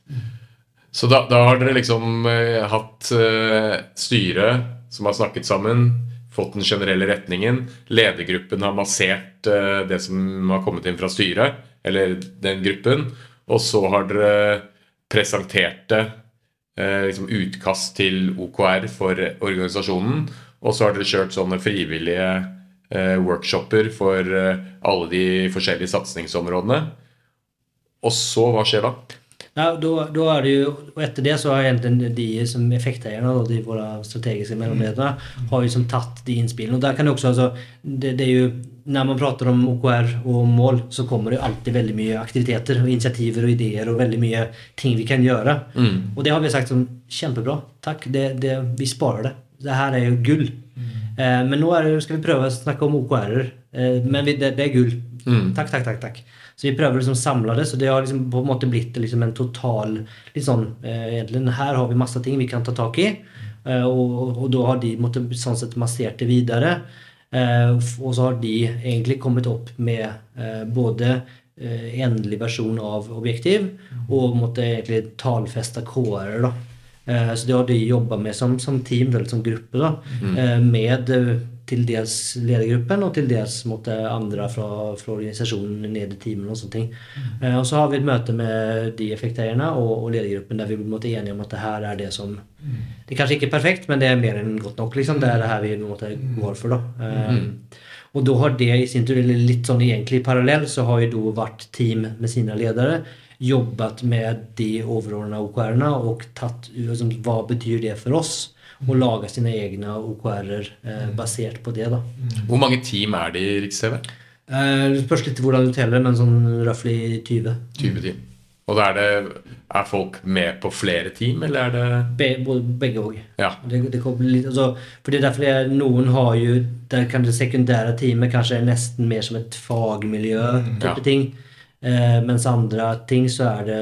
Så da, da har dere liksom eh, hatt eh, styre som har snakket sammen, fått den generelle retningen. Ledergruppen har massert eh, det som har kommet inn fra styret, eller den gruppen. Og så har dere presentert det eh, liksom utkast til OKR for organisasjonen. Og så har dere kjørt sånne frivillige eh, workshoper for alle de forskjellige satsingsområdene. Og så, hva skjer da? Ja, da, da, er det jo, og Etter det så har egentlig de som effekteierne då, de våre strategiske mellanledare, har jo tatt tagit de innspillene. og der kan det også, altså, det, det er jo når man prater om OKR og mål så kommer det alltid veldig mye aktiviteter og initiativer og ideer og veldig mye ting vi kan gjøre. Mm. Og det har vi sagt som kjempebra. Takk. det, det, vi sparer det. Det her er jo gull. Eh, men nå det, skal vi prøve å snakke om OKR. Eh, men vi, det, det gull. Mm. Takk, takk, takk. takk. Så vi prøver liksom samle det, så det har liksom på en måte blitt liksom en total eh, egentlig, Her har vi masse ting vi kan ta tak i, eh, og, og da har de måtte, sånn sett massert det videre. Eh, og så har de egentlig kommet opp med både eh, endelig versjon av objektiv og måtte egentlig tallfeste KR-er. da. Eh, Så det har de jobba med som, som team, eller som gruppe, da, eh, med til dels ledergruppen og til dels mot andre fra, fra organisasjonen ned i teamen og sånne ting. Eh, Og så har vi et møte med de effekteierne og, og ledergruppen der vi er enige om at det her er det som Det er kanskje ikke perfekt, men det er mer enn godt nok. liksom. Det er det her vi måte går for. da. Eh, Og da har det i sin tur, eller litt sånn egentlig parallell, så har jo da vært team med sine ledere jobbet med de overordnede OKR-ene og tatt liksom, hva betyr det for oss, og laga sine egne OKR-er eh, basert på det. da. Hvor mange team er det i Riks-TV? Eh, det spørs litt hvordan du teller, men sånn røftlig 20. 20 team. Og da er, det, er folk med på flere team, eller er det Be, både, begge òg. Ja. Det, det litt, altså, for det er derfor jeg, noen har jo Der kan det sekundære teamet kanskje er nesten mer som et fagmiljø type Ja. ting. Eh, mens andre ting så er det,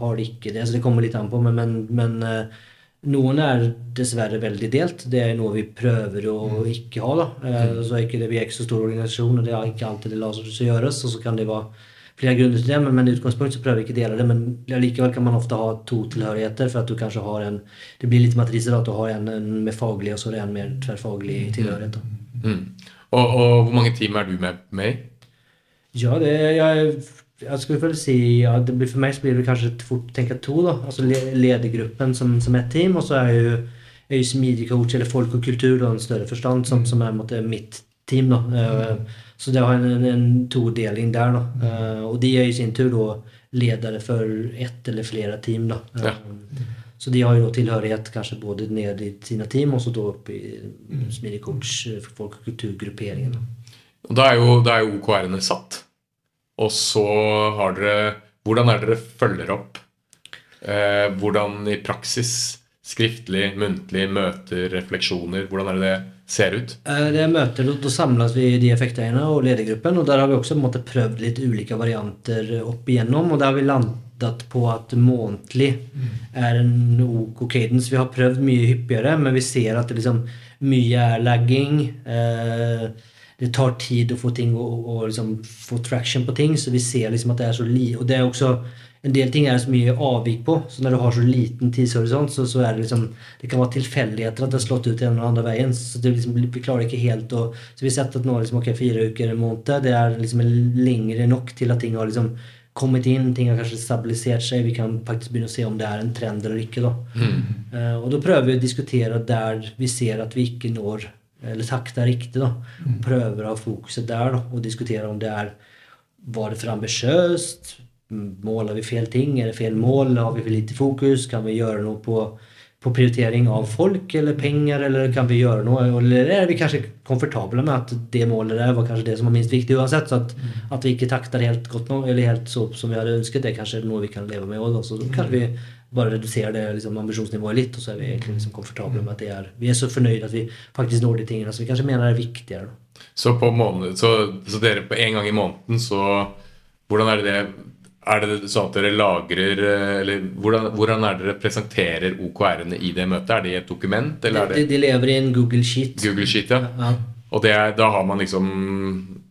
har det ikke det. Så det kommer litt an på. Men, men, men eh, noen er dessverre veldig delt. Det er noe vi prøver å ikke ha. da. Eh, så er ikke det, vi er ikke så stor organisasjon, og det er ikke alltid det lar seg gjøres. Og så kan det være flere grunner til det, men, men i utgangspunktet så prøver vi ikke å dele det. Men likevel kan man ofte ha to tilhørigheter, for at du kanskje har en Det blir litt matriser, at du har en, en med faglig, og så er det en mer tverrfaglig tilhørighet. da. mm. og, og hvor mange team er du med, med i? Ja, det, jeg, jeg skulle vel si ja, det blir, For meg så blir det kanskje fort tenke to. da, altså le- Ledergruppen som, som et team, og så er jo, er jo smidig coach eller folk og kultur da, en større forstand, som, som er måte, mitt team. da, Eh, Så det har en, en, todeling der. da, Eh, Og de er i sin tur da ledere for ett eller flere team. da. Ja. Eh, Så de har jo tilhørighet kanskje både ned i sine team og så da opp i smidig coach, eh, folk og kulturgrupperingen. da. Og Da er jo, da er jo OKR-ene satt. Og så har dere Hvordan er dere følger opp? Eh, hvordan i praksis? Skriftlig, muntlig, møter, refleksjoner. Hvordan er det det ser ut? Eh, Det er møter, Da samles vi i de effekteierne og ledergruppen, og der har vi også måte prøvd litt ulike varianter opp igjennom, og der har vi landet på at månedlig er en ok cadence. Vi har prøvd mye hyppigere, men vi ser at det liksom mye er lagging. Eh, det tar tid å få ting og, og liksom få traction på ting, så vi ser liksom at det er så li... Og det er også en del ting er det så mye avvik på, så når du har så liten tidshorisont, så, så er det liksom Det kan være tilfeldigheter at det har slått ut den eller andre veien. Så det liksom, vi klarer ikke helt å Så vi har sett at nå liksom, ok, fire uker en måned, det er liksom lengre nok til at ting har liksom kommet inn, ting har kanskje stabilisert seg, vi kan faktisk begynne å se om det er en trend eller ikke. da. Eh, og da prøver vi å diskutere der vi ser at vi ikke når eller takta riktig. da. Prøver å ha fokuset der da, og diskutere om det er Var det for ambisiøst? Måler vi fel ting? Er det fel mål? Har vi for lite fokus? Kan vi gjøre noe på, på prioritering av folk eller penger? Eller kan vi gjøre noe? Eller er vi kanskje komfortable med at det målet der var kanskje det som var minst viktig uansett? Så at, at vi ikke takter helt godt nå, eller helt så som vi hadde ønsket, det er kanskje noe vi kan leve med Og Så kan vi bare redusere det liksom, ambisjonsnivået litt, og så er vi egentlig liksom komfortable med at det er Vi er så fornøyd at vi faktisk når de tingene som vi kanskje mener er viktigere. Så, på måned, så, så dere på en gang i måneden, så Hvordan er det det Er det sånn at dere lagrer Eller hvordan, hvordan er det dere presenterer OKR-ene i det møtet? Er det i et dokument, eller er De, det de lever i en Google Sheet. Google Sheet? Ja. Ja. Og det da har man liksom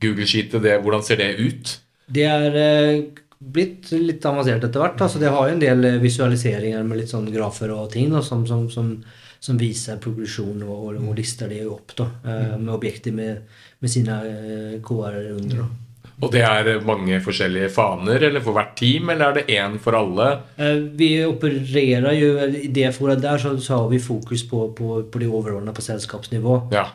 Google Sheetet, hvordan ser det ut? Det er eh, blitt litt avansert etter hvert. Altså, det har jo en del eh, visualiseringer med litt sånn grafer og ting da, som, som, som, som viser progresjon og, og, og lister det opp da, eh, med objekter med, med sine eh, KR under. Da. Og det er mange forskjellige faner eller for hvert team, eller er det én for alle? Vi opererer jo I det foret der så, så har vi fokus på, på, på det overordnede på selskapsnivå. Ja.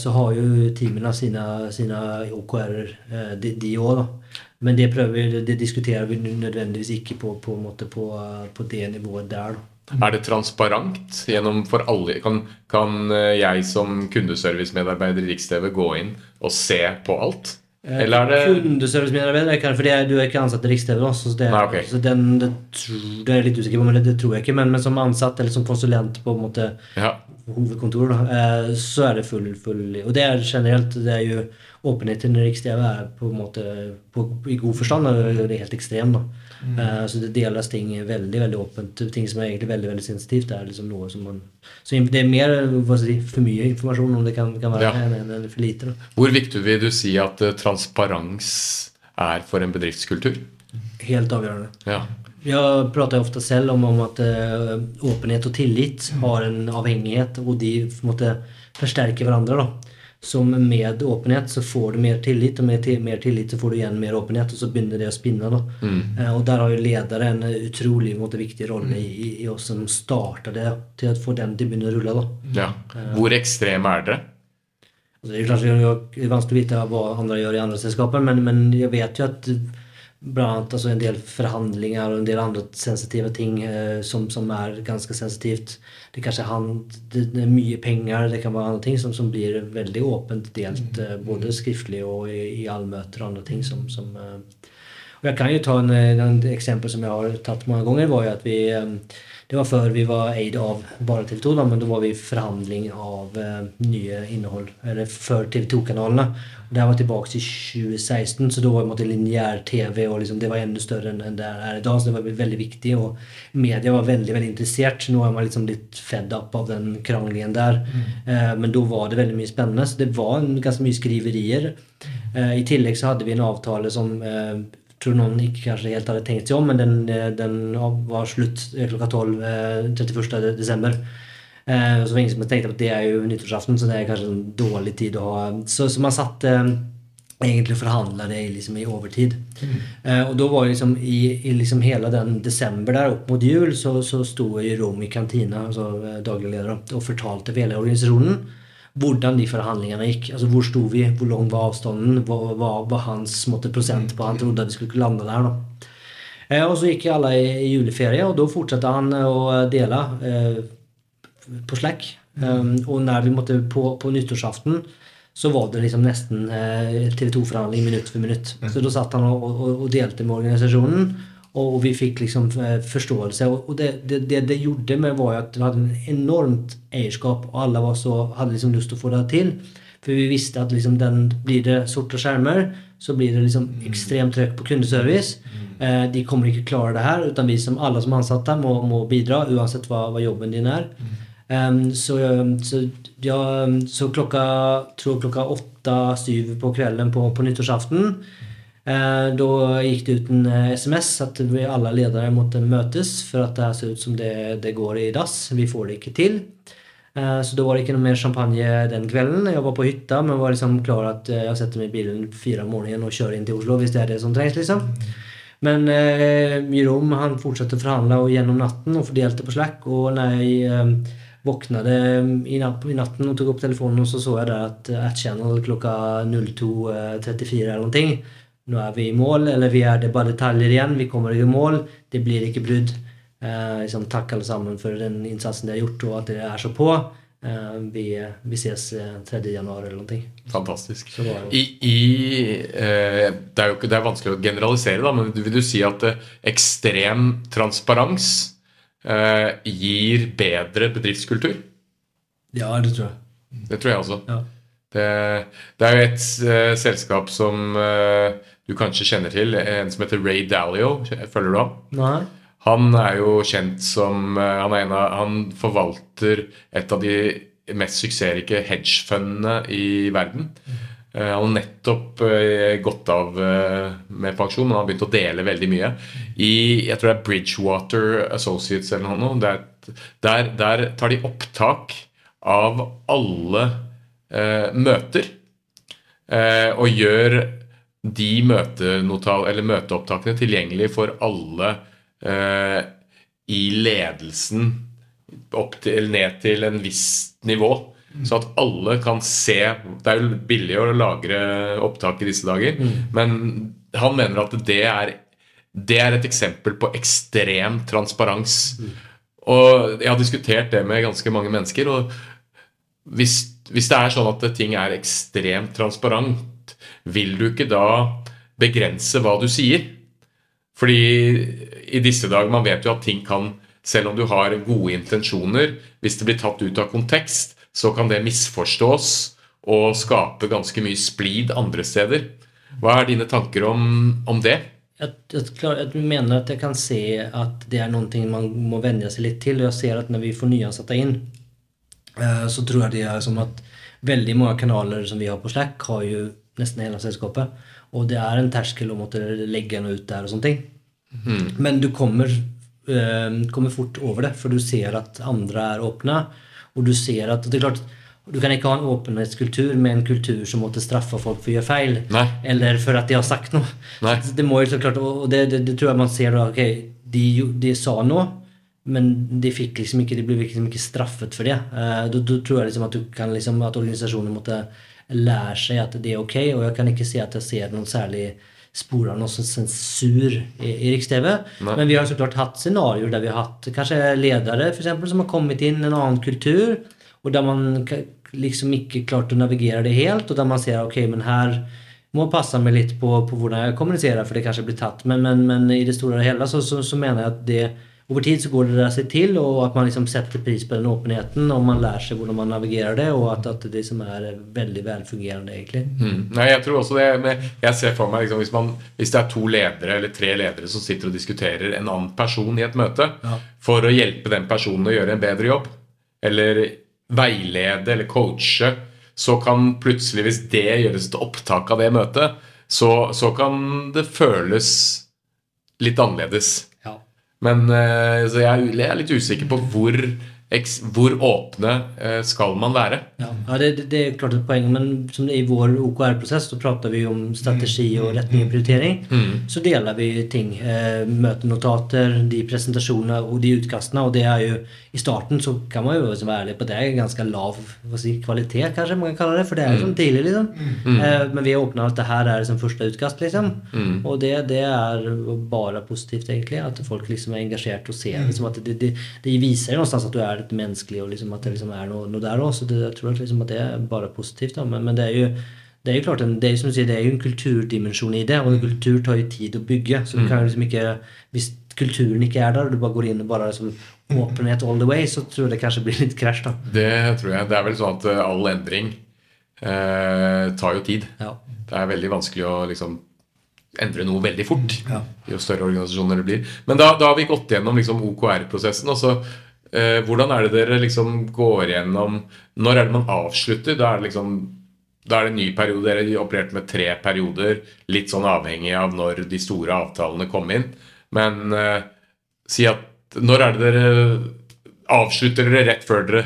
Så har jo teamene sine, sine OKR-er, de, de òg, da. Men det, prøver, det diskuterer vi nødvendigvis ikke på, på, på, eh, på det nivået der. da. Er det transparent gjennom for alle? Kan, kan eh, jeg som kundeservice-medarbeider i Riks-TV gå inn og se på alt? Eller er det Kundeservicemedarbeider kan For er, du er ikke ansatt i Riks-TV, så, det, Nei, okay. så den, det, det er jeg litt usikker på, men det, det tror jeg ikke. Men, men som ansatt eller som konsulent på en måte Ja. Hovedkontor, da, eh, så er det full, full Og det er generelt det er jo Åpenheten i Riks-TV er på en måte på, i god forstand det er helt ekstrem. da. Eh, så det deles ting veldig veldig åpent. Ting som er egentlig veldig veldig sensitivt. Det er liksom noe som man Så det er mer hva si, for mye informasjon om det kan, kan være Ja. enn enn for lite. da. Hvor viktig vil du si at eh, transparens er for en bedriftskultur? Helt avgjørende. Ja. Jeg prater ofte selv om, om at uh, åpenhet og tillit har en avhengighet, og de på en måte forsterker hverandre. da. Så med åpenhet så får du mer tillit, og med mer tillit så får du igjen mer åpenhet, og så begynner det å spinne. da. Eh, og der har jo ledere en utrolig måte, viktig rolle i, i, i oss som starter det, til å få den til å begynne å rulle. da. ja. Hvor ekstreme er dere? Altså, det er kanskje det er vanskelig å vite hva andre gjør i andre selskaper, men, men jeg vet jo at blant annet altså en del forhandlinger og en del andre sensitive ting eh, som, som er ganske sensitivt. Det kanskje han, det, det er mye penger, det kan være andre ting som, som blir veldig åpent delt, eh, både skriftlig og i, i allmøter og andre ting som, som eh, og jeg kan jo ta en, en eksempel som jeg har tatt mange ganger, var jo at vi eh, Det var før vi var eid av bare TV 2, da, men da var vi i forhandling av eh, nye innhold. Eller for TV 2-kanalene. Det her var tilbake til 2016, så da var det lineær-TV og liksom, det var enda større enn enn det er i dag. Så det var veldig viktig, og media var veldig veldig interessert. Nå er man liksom litt fed up av den kranglingen der. Eh, men da var det veldig mye spennende. Så det var ganske mye skriverier. Eh, I tillegg så hadde vi en avtale som eh, tror noen ikke kanskje helt hadde tenkt seg om, men den, eh, den var slutt eh, klokka 12 eh, 31. desember. Eh, så var det ingen som tenkte at det er jo nyttårsaften, så det er kanskje en dårlig tid å ha. Så, så man satt eh, egentlig forhandla det i liksom, i overtid. Eh, og da var liksom i, i liksom hele den desember der opp mot jul, så, så sto jeg i kantina, altså daglig leder, og fortalte for hele organisasjonen hvordan de forhandlingene gikk. Altså Hvor sto vi, hvor lang var avstanden, hva var hans måte, prosent på han trodde vi skulle lande der. da. Eh, og så gikk alle i, juleferie, og da fortsatte han eh, å dele eh, på Slack. Um, og når vi måtte på, på nyttårsaften, så var det liksom nesten eh, TV 2-forhandling minutt for minutt. Så da satt han og, og, og delte med organisasjonen, og vi fikk liksom eh, forståelse. Og, det, det, det det gjorde med, var at vi hadde en enormt eierskap, og alle var så, hadde liksom lyst til å få det til. For vi visste at liksom den, blir det sorte skjermer, så blir det liksom ekstremt trøkk på kundeservice. Eh, de kommer ikke klare det her, utan vi som alle som ansatte må, må bidra, uansett hva, hva jobben din er. Um, så, så, ja, så klokka, tror klokka åtte-syv på kvelden på, på nyttårsaften Da gikk det ut en eh, SMS at vi alle ledere måtte møtes, for at det ser ut som det, det går i dass. Vi får det ikke til. Eh, Så da var det ikke noe mer champagne den kvelden. Jeg var på hytta, men var liksom klar at eh, jeg setter meg i bilen fire om morgenen og kjører inn til Oslo hvis det er det som trengs. liksom. Men eh, han fortsatte å forhandle og gjennom natten og fordelte på Slack. Og når jeg eh, våknet i, natt, i natten og tok opp telefonen, så så jeg der at eh, at channel klokka 02.34 eller noe. Nå er vi i mål, eller vi er det bare detaljer igjen. Vi kommer ikke i mål. Det blir ikke brudd. Eh, liksom, takk alle sammen for den innsatsen dere har gjort, og at dere er så på. Eh, vi, vi ses eh, 3. januar eller noe. Fantastisk. Det- I, i, eh, det, er jo det er vanskelig å generalisere, da, men vil du si at eh, ekstrem transparens eh, gir bedre bedriftskultur? Ja, det tror jeg. Det tror jeg også. Ja. Det, det er jo et eh, selskap som eh, du kanskje kjenner til, en som heter Ray Dalio. Følger du ham? Nei? Han er jo kjent som eh, Han, en av, han forvalter et av de mest suksessrike hedgefundene i verden. Eh, Han har nettopp eh, gått av med pensjon, men han har begynt å dele veldig mye. I jeg tror det er Bridgewater Associates eller noe. Der, der, der tar de opptak av alle eh, møter eh, og gjør de møteopptakene tilgjengelig for alle eh, i ledelsen til, eller ned til en viss nivå. Så at alle kan se Det er jo billig å lagre opptak i disse dager, men han mener at det er, det er et eksempel på ekstrem transparens. Og jeg har diskutert det med ganske mange mennesker. og hvis, hvis det er sånn at ting er ekstremt transparent, vil du ikke da begrense hva du sier? Fordi i disse dager man vet jo at ting kan Selv om du har gode intensjoner, hvis det blir tatt ut av kontekst, så kan det misforstås og skape ganske mye splid andre steder. Hva er dine tanker om, om det? Jeg mener klar, jeg, kan se at det er noen ting man må venne seg litt til. Og jeg ser at når vi får nyansatte inn, eh, så tror jeg det er som at veldig mange kanaler som vi har på Slack har ju nästan hele selskapet. Og det er en terskel å måtte legge noe ut der og sånne ting. Mm. Men du kommer, eh, kommer fort over det, for du ser at andre er åpne. Og du ser at det er klart, du kan ikke ha en åpenhetskultur med en kultur som måtte straffe folk for å gjøre feil. Nei. Eller for at de har sagt noe. Det må jo så klart, og det, det, det tror jeg man ser da, ok, de, de sa noe, men de liksom ikke, de ble liksom ikke straffet for det. Eh, da, tror jeg liksom at, du kan liksom, at organisasjoner måtte lære seg at det er ok, og jeg kan ikke si at jeg ser noen særlig spor av noe sånn sensur i, i Riks-TV. Men vi har så klart hatt scenarioer der vi har hatt kanskje ledere for eksempel, som har kommet inn i en annen kultur, og der man liksom ikke klarte å navigere det helt, og der man ser ok, men her må passe meg litt på, på hvordan jeg kommuniserer, for det kanskje blir tatt. Men, men, men i det store og hele så, så, så mener jeg at det over tid så går det der seg til, og at man liksom setter pris på den åpenheten, og man lærer seg hvordan man navigerer det, og at, at det som er veldig velfungerende, egentlig. Mm. Nei, jeg tror også det men Jeg ser for meg liksom, hvis, man, hvis det er to ledere eller tre ledere som sitter og diskuterer en annen person i et møte for å hjelpe den personen å gjøre en bedre jobb, eller veilede eller coache, så kan plutselig, hvis det gjøres et opptak av det møtet, så, så kan det føles litt annerledes. Men eh, så jeg, er litt usikker på hvor, hvor åpne eh, skal man være. Ja, ja det, det, er klart et poeng. Men som i vår OKR-prosess så prater vi om strategi og retning og prioritering. Så deler vi ting. Møtenotater, de presentasjonene og de utkastene. Og det er jo i starten så kan man jo være ærlig på att det er Ganske lav säga, kvalitet kanskje man kan kalle det. For det er jo som tidlig liksom. Mm. men vi har åpna at det her er som første utkast liksom. Och det, det er bare positivt egentlig. At folk liksom er engasjert og ser liksom at det, det, det visar ju någonstans att du ett mänsklig och liksom at det liksom er noe, noe där också. Det, jeg tror liksom at det er bare positivt. Da. Men, men det er jo det er jo klart en, det er sier, det er jo en kulturdimensjon i det, og en kultur tar jo tid å bygge. Så du kan jo liksom ikke Hvis kulturen ikke er der, og du bare går inn og bare liksom åpenhet all the way, så tror jeg det kanskje blir litt krasj, da. Det tror jeg. Det er vel sånn at eh, all endring eh, tar jo tid. Ja. Det er veldig vanskelig å liksom endre noe veldig fort. Jo større organisasjoner det blir. Men da, da har vi gått gjennom liksom OKR-prosessen. og eh, hvordan er det dere liksom går gjennom Når er det man avslutter? Da er det liksom da er det en ny periode. Dere opererte med tre perioder, litt sånn avhengig av når de store avtalene kom inn. Men eh, si at når er det dere avslutter dere rett før dere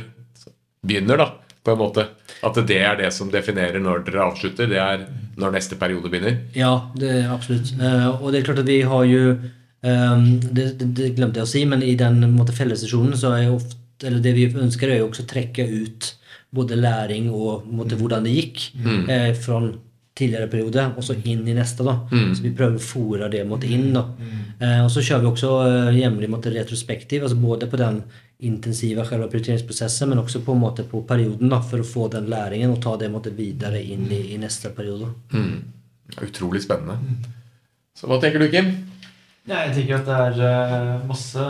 begynner, da, på en måte? At det er det som definerer når dere avslutter? Det er når neste periode begynner? Ja, det er absolutt. Eh, och det er klart at vi har ehm, det, det, det glemte jeg å si, men i den måte, fellessesjonen så er ofte, eller det vi ønsker er jo også å trekke ut både læring og måte, hvordan det gikk eh, fra tidligere periode og så inn i neste. da. Så vi prøver å fòre det måte, inn. da. Eh, og så kjører vi også eh, jevnlig måte, retrospektiv, altså både på den intensive selve prioriteringsprosessen, men også på en måte på perioden da, for å få den læringen og ta det måte, videre inn i, i neste periode. Er Utrolig spennende. Så hva tenker du, Kim? Ja, jeg tenker at det er eh, masse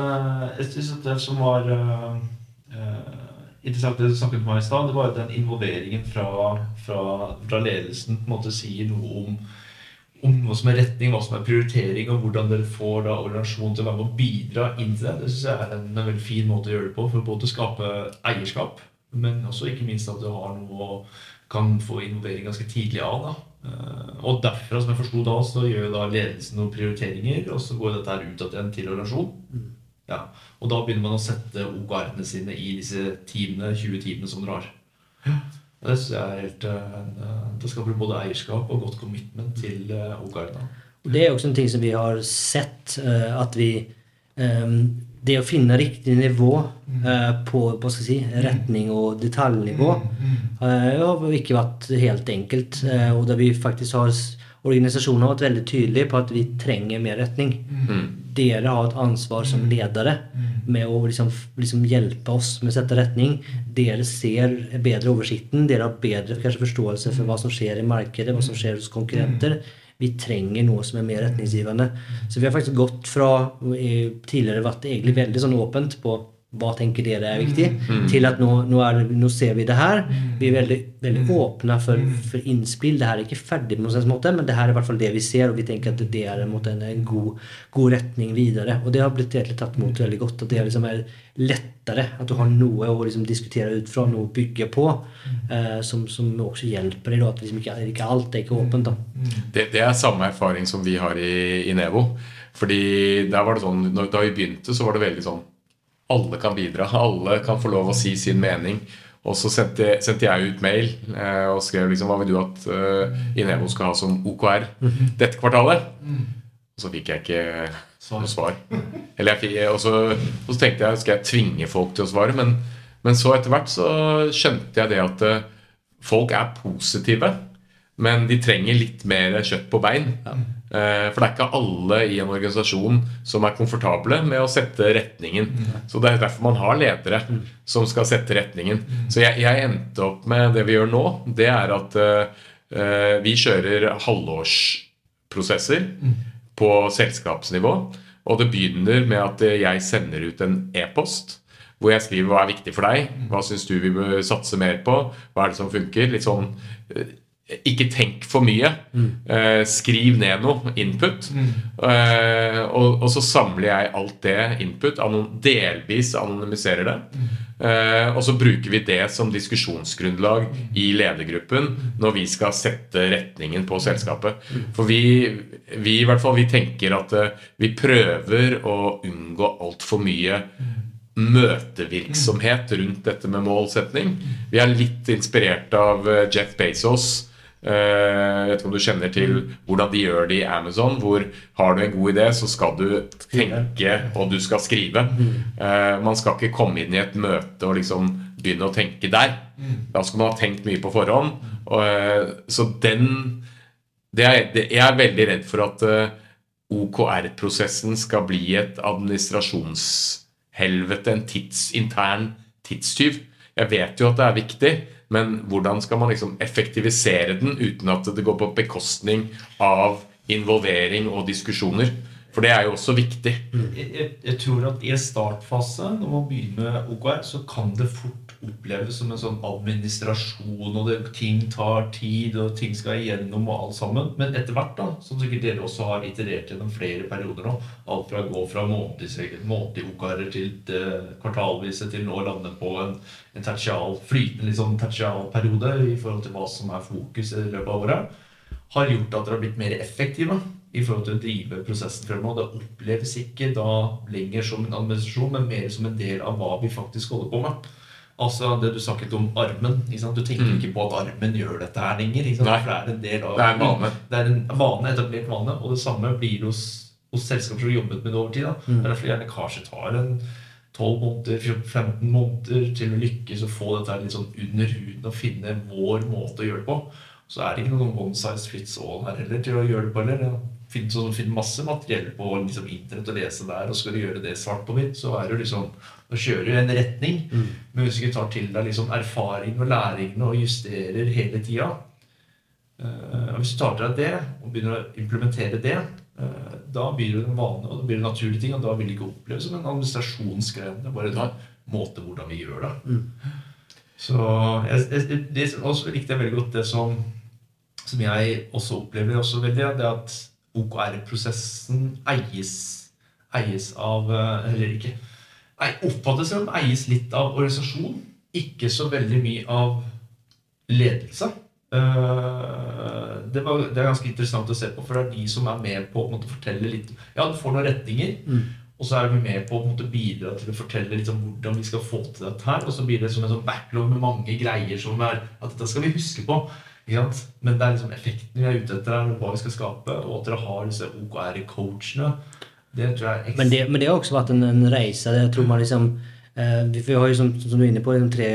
Jeg synes at det som var eh, eh, interessant det du snakket med meg i stad, det var at den involveringen fra, fra, fra ledelsen på en måte sier noe om, om hva som er retning, hva som er prioritering, og hvordan dere får da organisasjonen til å være med å bidra inn til det. Det synes jeg er en, en veldig fin måte å gjøre det på, for både å skape eierskap, men også ikke minst at du har noe og kan få involvering ganske tidlig av. da. Eh, Og derfra, som jeg forsto da, så gjør da ledelsen noen prioriteringer, og så går dette her ut igjen til organisasjon. Ja. Og da begynner man å sette OKR-ene sine i disse teamene, 20 teamene som dere har. Og det synes jeg er helt uh, Det skaper både eierskap og godt commitment til uh, OKR. Og Det er også en ting som vi har sett, eh, at vi eh, Det å finne riktig nivå eh, på hva skal jeg si, retning og detaljnivå eh, har ikke vært helt enkelt. eh, Og der vi faktisk har Organisasjonen har vært veldig tydelig på at vi trenger mer retning. Dere har et ansvar som ledere med å liksom, liksom hjelpe oss med å sette retning. Dere ser bedre oversikten. Dere har bedre kanskje forståelse for hva som skjer i markedet, hva som skjer hos konkurrenter. Vi trenger noe som er mer retningsgivende. Så vi har faktisk gått fra eh, tidligere vært egentlig veldig sånn åpent på hva tenker dere er viktig, til at nå, nå, er, nå ser vi det her. Vi er veldig, veldig åpne for, for innspill. Det her er ikke ferdig, på noen måte, men det her er i hvert fall det vi ser, og vi tenker at det er en, en, en god, god retning videre. Og det har blitt egentlig tatt imot veldig godt. At det liksom er lettere at du har noe å liksom diskutere ut fra, noe å bygge på, eh, som, som også hjelper deg. At liksom ikke, ikke alt er ikke åpent. da. Det, det er samme erfaring som vi har i, i Nevo. Fordi der var det sånn, når- Da vi begynte, så var det veldig sånn Alle kan bidra. Alle kan få lov å si sin mening. Og så sendte, sendte jeg ut mail eh, og skrev liksom hva vil du at eh, Inevo skal ha som OKR dette kvartalet. Og så fikk jeg ikke noe svar. Eller jeg fikk, og, så, og så tenkte jeg skal jeg tvinge folk til å svare. Men, men så etter hvert så skjønte jeg det at eh, folk er positive. Men de trenger litt mer kjøtt på bein. Eh, For det er ikke alle i en organisasjon som er komfortable med å sette retningen. Så det er derfor man har ledere som skal sette retningen. Så jeg, jeg endte opp med det vi gjør nå. Det er at eh, eh, vi kjører halvårsprosesser på selskapsnivå. Og det begynner med at eh, jeg sender ut en e-post hvor jeg skriver hva er viktig for deg, hva syns du vi bør satse mer på, hva er det som funker. Litt sånn eh, ikke tenk for mye. Eh, skriv ned noe input. Eh, og, og så samler jeg alt det input, anon, delvis anonymiserer det. Eh, og så bruker vi det som diskusjonsgrunnlag i ledergruppen når vi skal sette retningen på selskapet. For vi, vi i hvert fall, vi tenker at eh, vi prøver å unngå altfor mye møtevirksomhet rundt dette med målsetning. Vi er litt inspirert av eh, Jeff Bezos. Eh, Jeg vet ikke om du kjenner til hvordan de gjør det i Amazon. Hvor har du en god idé, så skal du tenke, og du skal skrive. Eh, Man skal ikke komme inn i et møte og liksom begynne å tenke der. Da skal man ha tenkt mye på forhånd. Eh, Så den det er, det, Jeg er veldig redd for at OKR-prosessen skal bli et administrasjonshelvete, en tids, intern tidstyv. Jeg vet jo at det er viktig, men hvordan skal man liksom effektivisere den uten at det går på bekostning av involvering og diskusjoner? For det er jo også viktig. Jeg, jeg, jeg tror at i en startfase, når man begynner med OKR, så kan det fort oppleves som en sånn administrasjon, og det, ting tar tid, og ting skal igjennom, og alt sammen. Men etter hvert, da, som sikkert dere også har iterert gjennom flere perioder nå, alt fra å gå fra månedlige månedlige OKR-er til det kvartalvise, til nå å lande på en, en tertial, flytende litt sånn tertialperiode i forhold til hva som er fokus i løpet av året, har gjort at dere har blitt mer effektive i forhold til å drive prosessen fremover. Det oppleves ikke da lenger som en administrasjon, men mer som en del av hva vi faktisk holder på med. Altså det du snakket om armen. Ikke sant? Du tenker ikke på at armen gjør dette her lenger. Ikke sant? Nei. For det er en del av Det er en vane. Det er en vane, etablert vane. Og det samme blir hos, hos selskaper som har jobbet med det over tid. Da. Det er derfor gjerne kanskje tar en 12 måneder, 14-15 måneder til å lykkes å få dette her litt sånn under huden og finne vår måte å gjøre det på. Så er det ikke noen one size fits all her heller til å gjøre det på. Eller. Finn, så finn masse materiell på liksom, internett og lese der, og skal du gjøre det svart på hvitt, så er du liksom Da kjører du i en retning. Men hvis du ikke tar til deg liksom, erfaring og læringene og justerer hele tida uh, og Hvis du tar til deg det og begynner å implementere det, uh, da blir det en vane og det blir en naturlig ting, og da vil det ikke oppleves som en administrasjonsgreie. Det er bare en måte hvordan vi gjør det. Så jeg, jeg, det også likte jeg veldig godt det som, som jeg også opplever også veldig, det at OKR-prosessen eies, eies av eh, Eller ikke nei, Oppfattes som eies litt av organisasjon, ikke så veldig mye av ledelse. Eh, det, var, det er ganske interessant å se på, for det er de som er med på å måte, fortelle litt Ja, du får noen retninger, Og så er vi med på å måte, bidra til å fortelle litt om hvordan vi skal få til dette her. Og så blir det som en sånn backlog med mange greier som er at dette skal vi huske på. Men det er liksom effekten vi er ute etter, og hva vi skal skape. Og at dere har disse OKR-coachene. Det tror jeg er Men det, men det har også vært en, en reise. Jeg tror man liksom eh, vi, vi har jo som, som du er inne på, liksom tre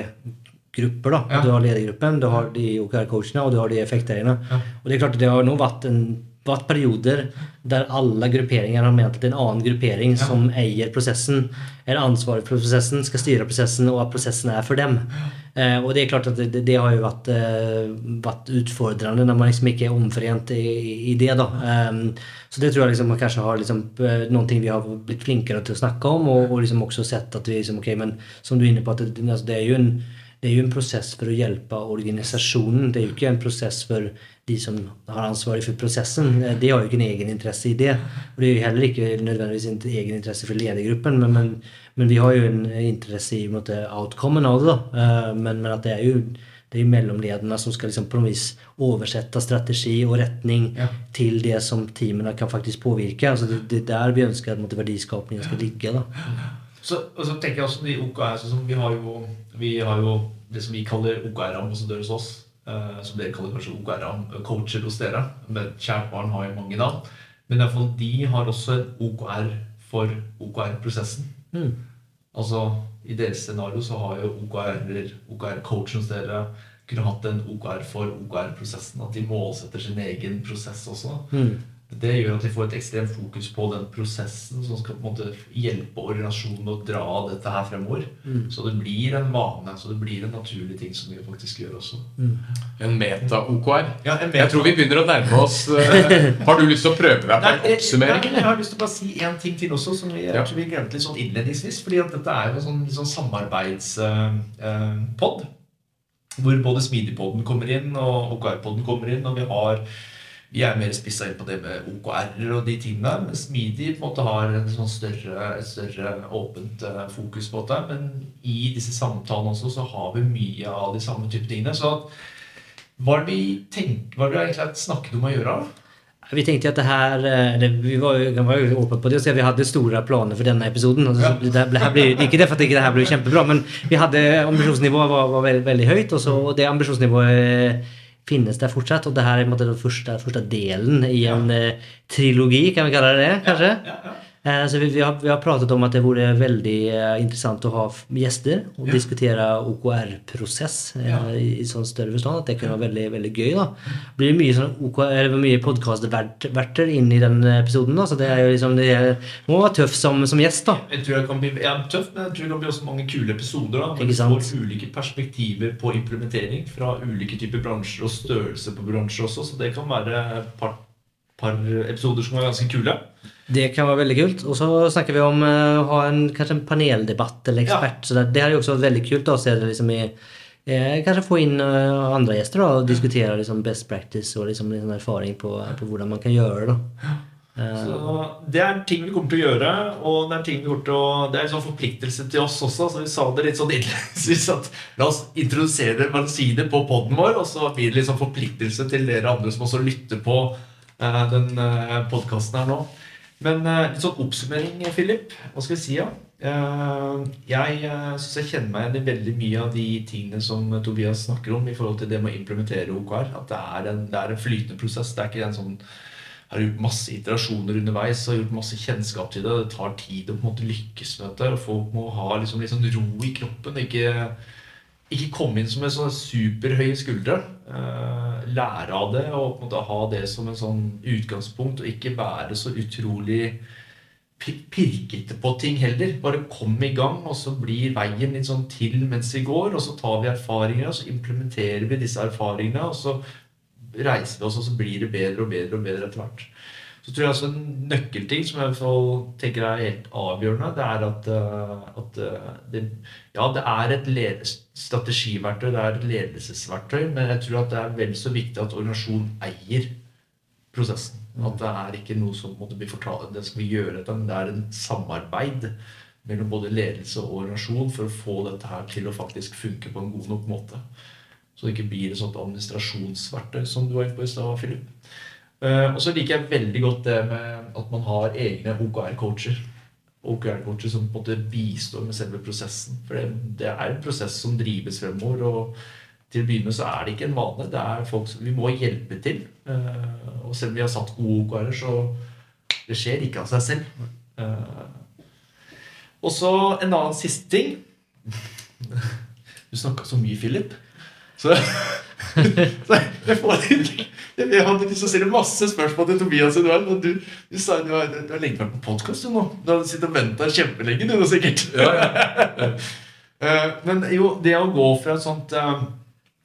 grupper. da. Ja. Du har ledergruppen, du har de OKR-coachene og du har de effekteierne. Ja. Og det er klart at det har nå vært, en, vært perioder der alle grupperinger har ment at en annen gruppering Ja. som eier prosessen, er ansvarig for prosessen, skal styre prosessen, og at prosessen er for dem. Eh, og det er klart at det, det- det har jo vært, eh, vært utfordrende når man liksom ikke er omforent i, i det. da. Eh, så det tror jeg liksom man kanskje har liksom, eh, noen ting vi har blitt flinkere til å snakke om, og, og liksom også sett at vi liksom, ok, men som du er inne på, at det, altså, det er jo en det er jo en prosess for å hjelpe organisasjonen. Det er jo ikke en prosess for de som har ansvaret for prosessen. De har jo ikke en egen interesse i det. Og det er jo heller ikke nødvendigvis en egen interesse for ledergruppen, men, men, men vi har jo en interesse i måte, outcomen av det. da. Eh, Men, men at det er jo det jo mellomlederne som skal liksom på noe vis oversette strategi og retning Ja. til det som teamene kan faktisk påvirke. Altså det, er der vi ønsker at måtte, verdiskapningen skal ligge. da. Så, og så tenker jeg også de OKR sånn som vi har jo Vi har jo det som vi kaller OKR-ambassadører hos oss. eh, som dere kaller kanskje OKR-coacher hos dere. Men kjært barn har jo mange navn. Men i fall de har også en OKR for OKR-prosessen. Mm. Altså i deres scenario så har jo OKR-coachen OKR-coachen hos dere kunne hatt en OKR for OKR-prosessen. At de målsetter sin egen prosess også. Mm. Det gjør at vi får et ekstremt fokus på den prosessen som skal på en måte hjelpe organisasjonen å dra dette her fremover. Mm. Så det blir en vane, så det blir en naturlig ting som vi faktisk gjør også. En meta-OKR. Ja, meta Jeg tror vi begynner å nærme oss eh, Har du lyst til å prøve deg på en oppsummering? nei, jeg har lyst til å bare si en ting til også, som vi, Ja. vi glemte litt sånn innledningsvis. fordi at dette er jo en sånn, sånn samarbeidspod. hvor både Smidig-podden kommer inn, og OKR-podden kommer inn. Og vi har vi er mer spissa inn på det med OKR-er og de tingene Mens Midi på en måte har en sånn større, et større åpent eh, fokus på det. Men i disse samtalene også så har vi mye av de samme type tingene. Så hva er det vi tenker, hva er det egentlig snakket om å gjøre? Vi tenkte at det her eh, Vi var jo, var jo åpne på det og sa vi hadde store planer for denne episoden. Og så, Ja. det, blir, ikke det for at ikke det her ble kjempebra, men vi hadde ambisjonsnivået var, var veldig, veldig høyt. Og, så, og det ambisjonsnivået finnes der fortsatt. Og det her er den første, første delen i en eh, trilogi, kan vi kalle det det? kanskje? Ja, ja. Eh, Så vi, vi, har, vi har pratet om at det vore veldig eh, interessant å ha gjester og Ja. diskutere OKR-prosess eh, Ja. i, i sånn større forstand. At det kunne være veldig veldig gøy. da. blir det mye, sånn OKR, mye podkastverter inn i den episoden. da, så det er jo liksom, det er, må være tøff som, som gjest. da. Jeg tror det kan bli ja, tøff, men jeg tror det kan bli også mange kule episoder. da, Ikke får ulike perspektiver på implementering fra ulike typer bransjer og størrelse på bransjer også. Så det kan være et par, episoder som var ganske kule. Det kan være veldig kult. Og så snakker vi om eh, å ha en, kanskje en paneldebatt eller Ja. ekspert. Så det, det jo også veldig kult da, å se det liksom i eh, Kanskje få inn eh, andre gjester da, og diskutere liksom best practice og liksom, erfaring på, på hvordan man kan gjøre det. da. Eh, Så Det er ting vi kommer til å gjøre, og det er ting vi kommer til å Det er en sånn forpliktelse til oss også. Så vi sa det litt sånn innledningsvis at la oss introdusere bare på poden vår, og så blir det litt sånn forpliktelse til dere andre som også lytter på eh, den uh, podkasten her nå. Men eh, litt sånn oppsummering, Philip. Hva skal vi si? Eh, jeg syns jeg kjenner meg igjen i veldig mye av de tingene som Tobias snakker om i forhold til det med å implementere OKR. At det er en, det er en flytende prosess. Det er ikke en sånn har gjort masse iterasjoner underveis og gjort masse kjennskap til det. Det tar tid å på en måte lykkes med dette. og Folk må ha liksom sånn ro i kroppen. Ikke, ikke komme inn som en sånn superhøye skuldre. Eh, lære av det og på en måte ha det som en sånn utgangspunkt, og ikke være så utrolig pirkete på ting heller. Bare kom i gang, og så blir veien litt sånn til mens vi går. Og så tar vi erfaringer, og så implementerer vi disse erfaringene. Og så reiser vi oss, og så blir det bedre og bedre og bedre etter hvert. Så tror jeg også En nøkkelting som jeg tenker er helt avgjørende, det er at, eh, at eh, det, ja, det er et led- strategiverktøy, det er ledelsesverktøy, men jeg tror at det er vel så viktig at organisasjonen eier prosessen. At det er ikke noe som måtte bli fortalt, det skal vi gjøre dette, men det er en samarbeid mellom både ledelse og organisasjon for å få dette her til å faktisk funke på en god nok måte. Så det ikke blir et sånt administrasjonsverktøy som du var inne på i stad, Philip. Eh, og så liker jeg veldig godt det med at man har egne OKR-coacher. OKR-coacher som på en måte bistår med selve prosessen. For det, det er en prosess som drives fremover. og til å begynne så er det ikke en vane. Det er folk som Vi må hjelpe til. Eh, og selv om vi har satt gode OKR-er, så det skjer ikke av seg selv. Eh, og så en annen siste ting. Du snakka så mye, Philip. Så, så jeg, får, jeg hadde lyst til å stille masse spørsmål til Tobias Eduard, Og du, du sa du har, du har lenge vært på podkast nå. Du har sittet og venta kjempelenge, du nå sikkert. Eh, men jo, det å gå fra et sånt eh,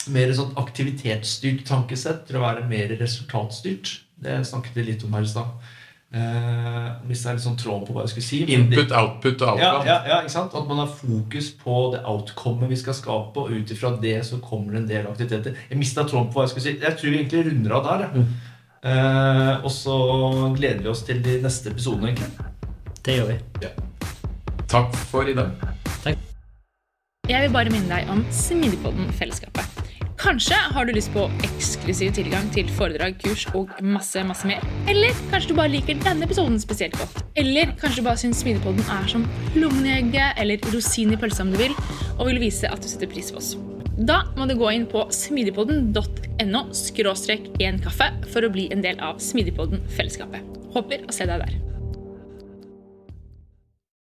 mer sånt aktivitetsstyrt tankesett til å være mer resultatstyrt, det snakket vi litt om her i stad. Uh, Mista litt sånn tråden på hva jeg skulle si. Input, output og ja, outcome. ja, ja, ikke sant? At man har fokus på det outcomet vi skal skape, og ut ifra det så kommer det en del aktiviteter. Jeg mista tråden på hva jeg skulle si. Jeg tror vi egentlig runder av der. jeg. Eh, og så gleder vi oss til de neste episodene. egentlig. Det gjør vi. Takk for i dag. Jeg vil bare minne deg om Smidigpodden-fellesskapet. Kanskje har du lyst på eksklusiv tilgang til foredrag, kurs og masse masse mer. Eller kanskje du bare liker denne episoden spesielt godt. Eller kanskje du bare syns Smidigpodden er som lommen eller rosin i pølsa om du vil, og vil vise at du setter pris på oss. Da må du gå inn på smidigpodden.no skråstrek en kaffe for å bli en del av Smidigpodden-fellesskapet. Håper å se deg der.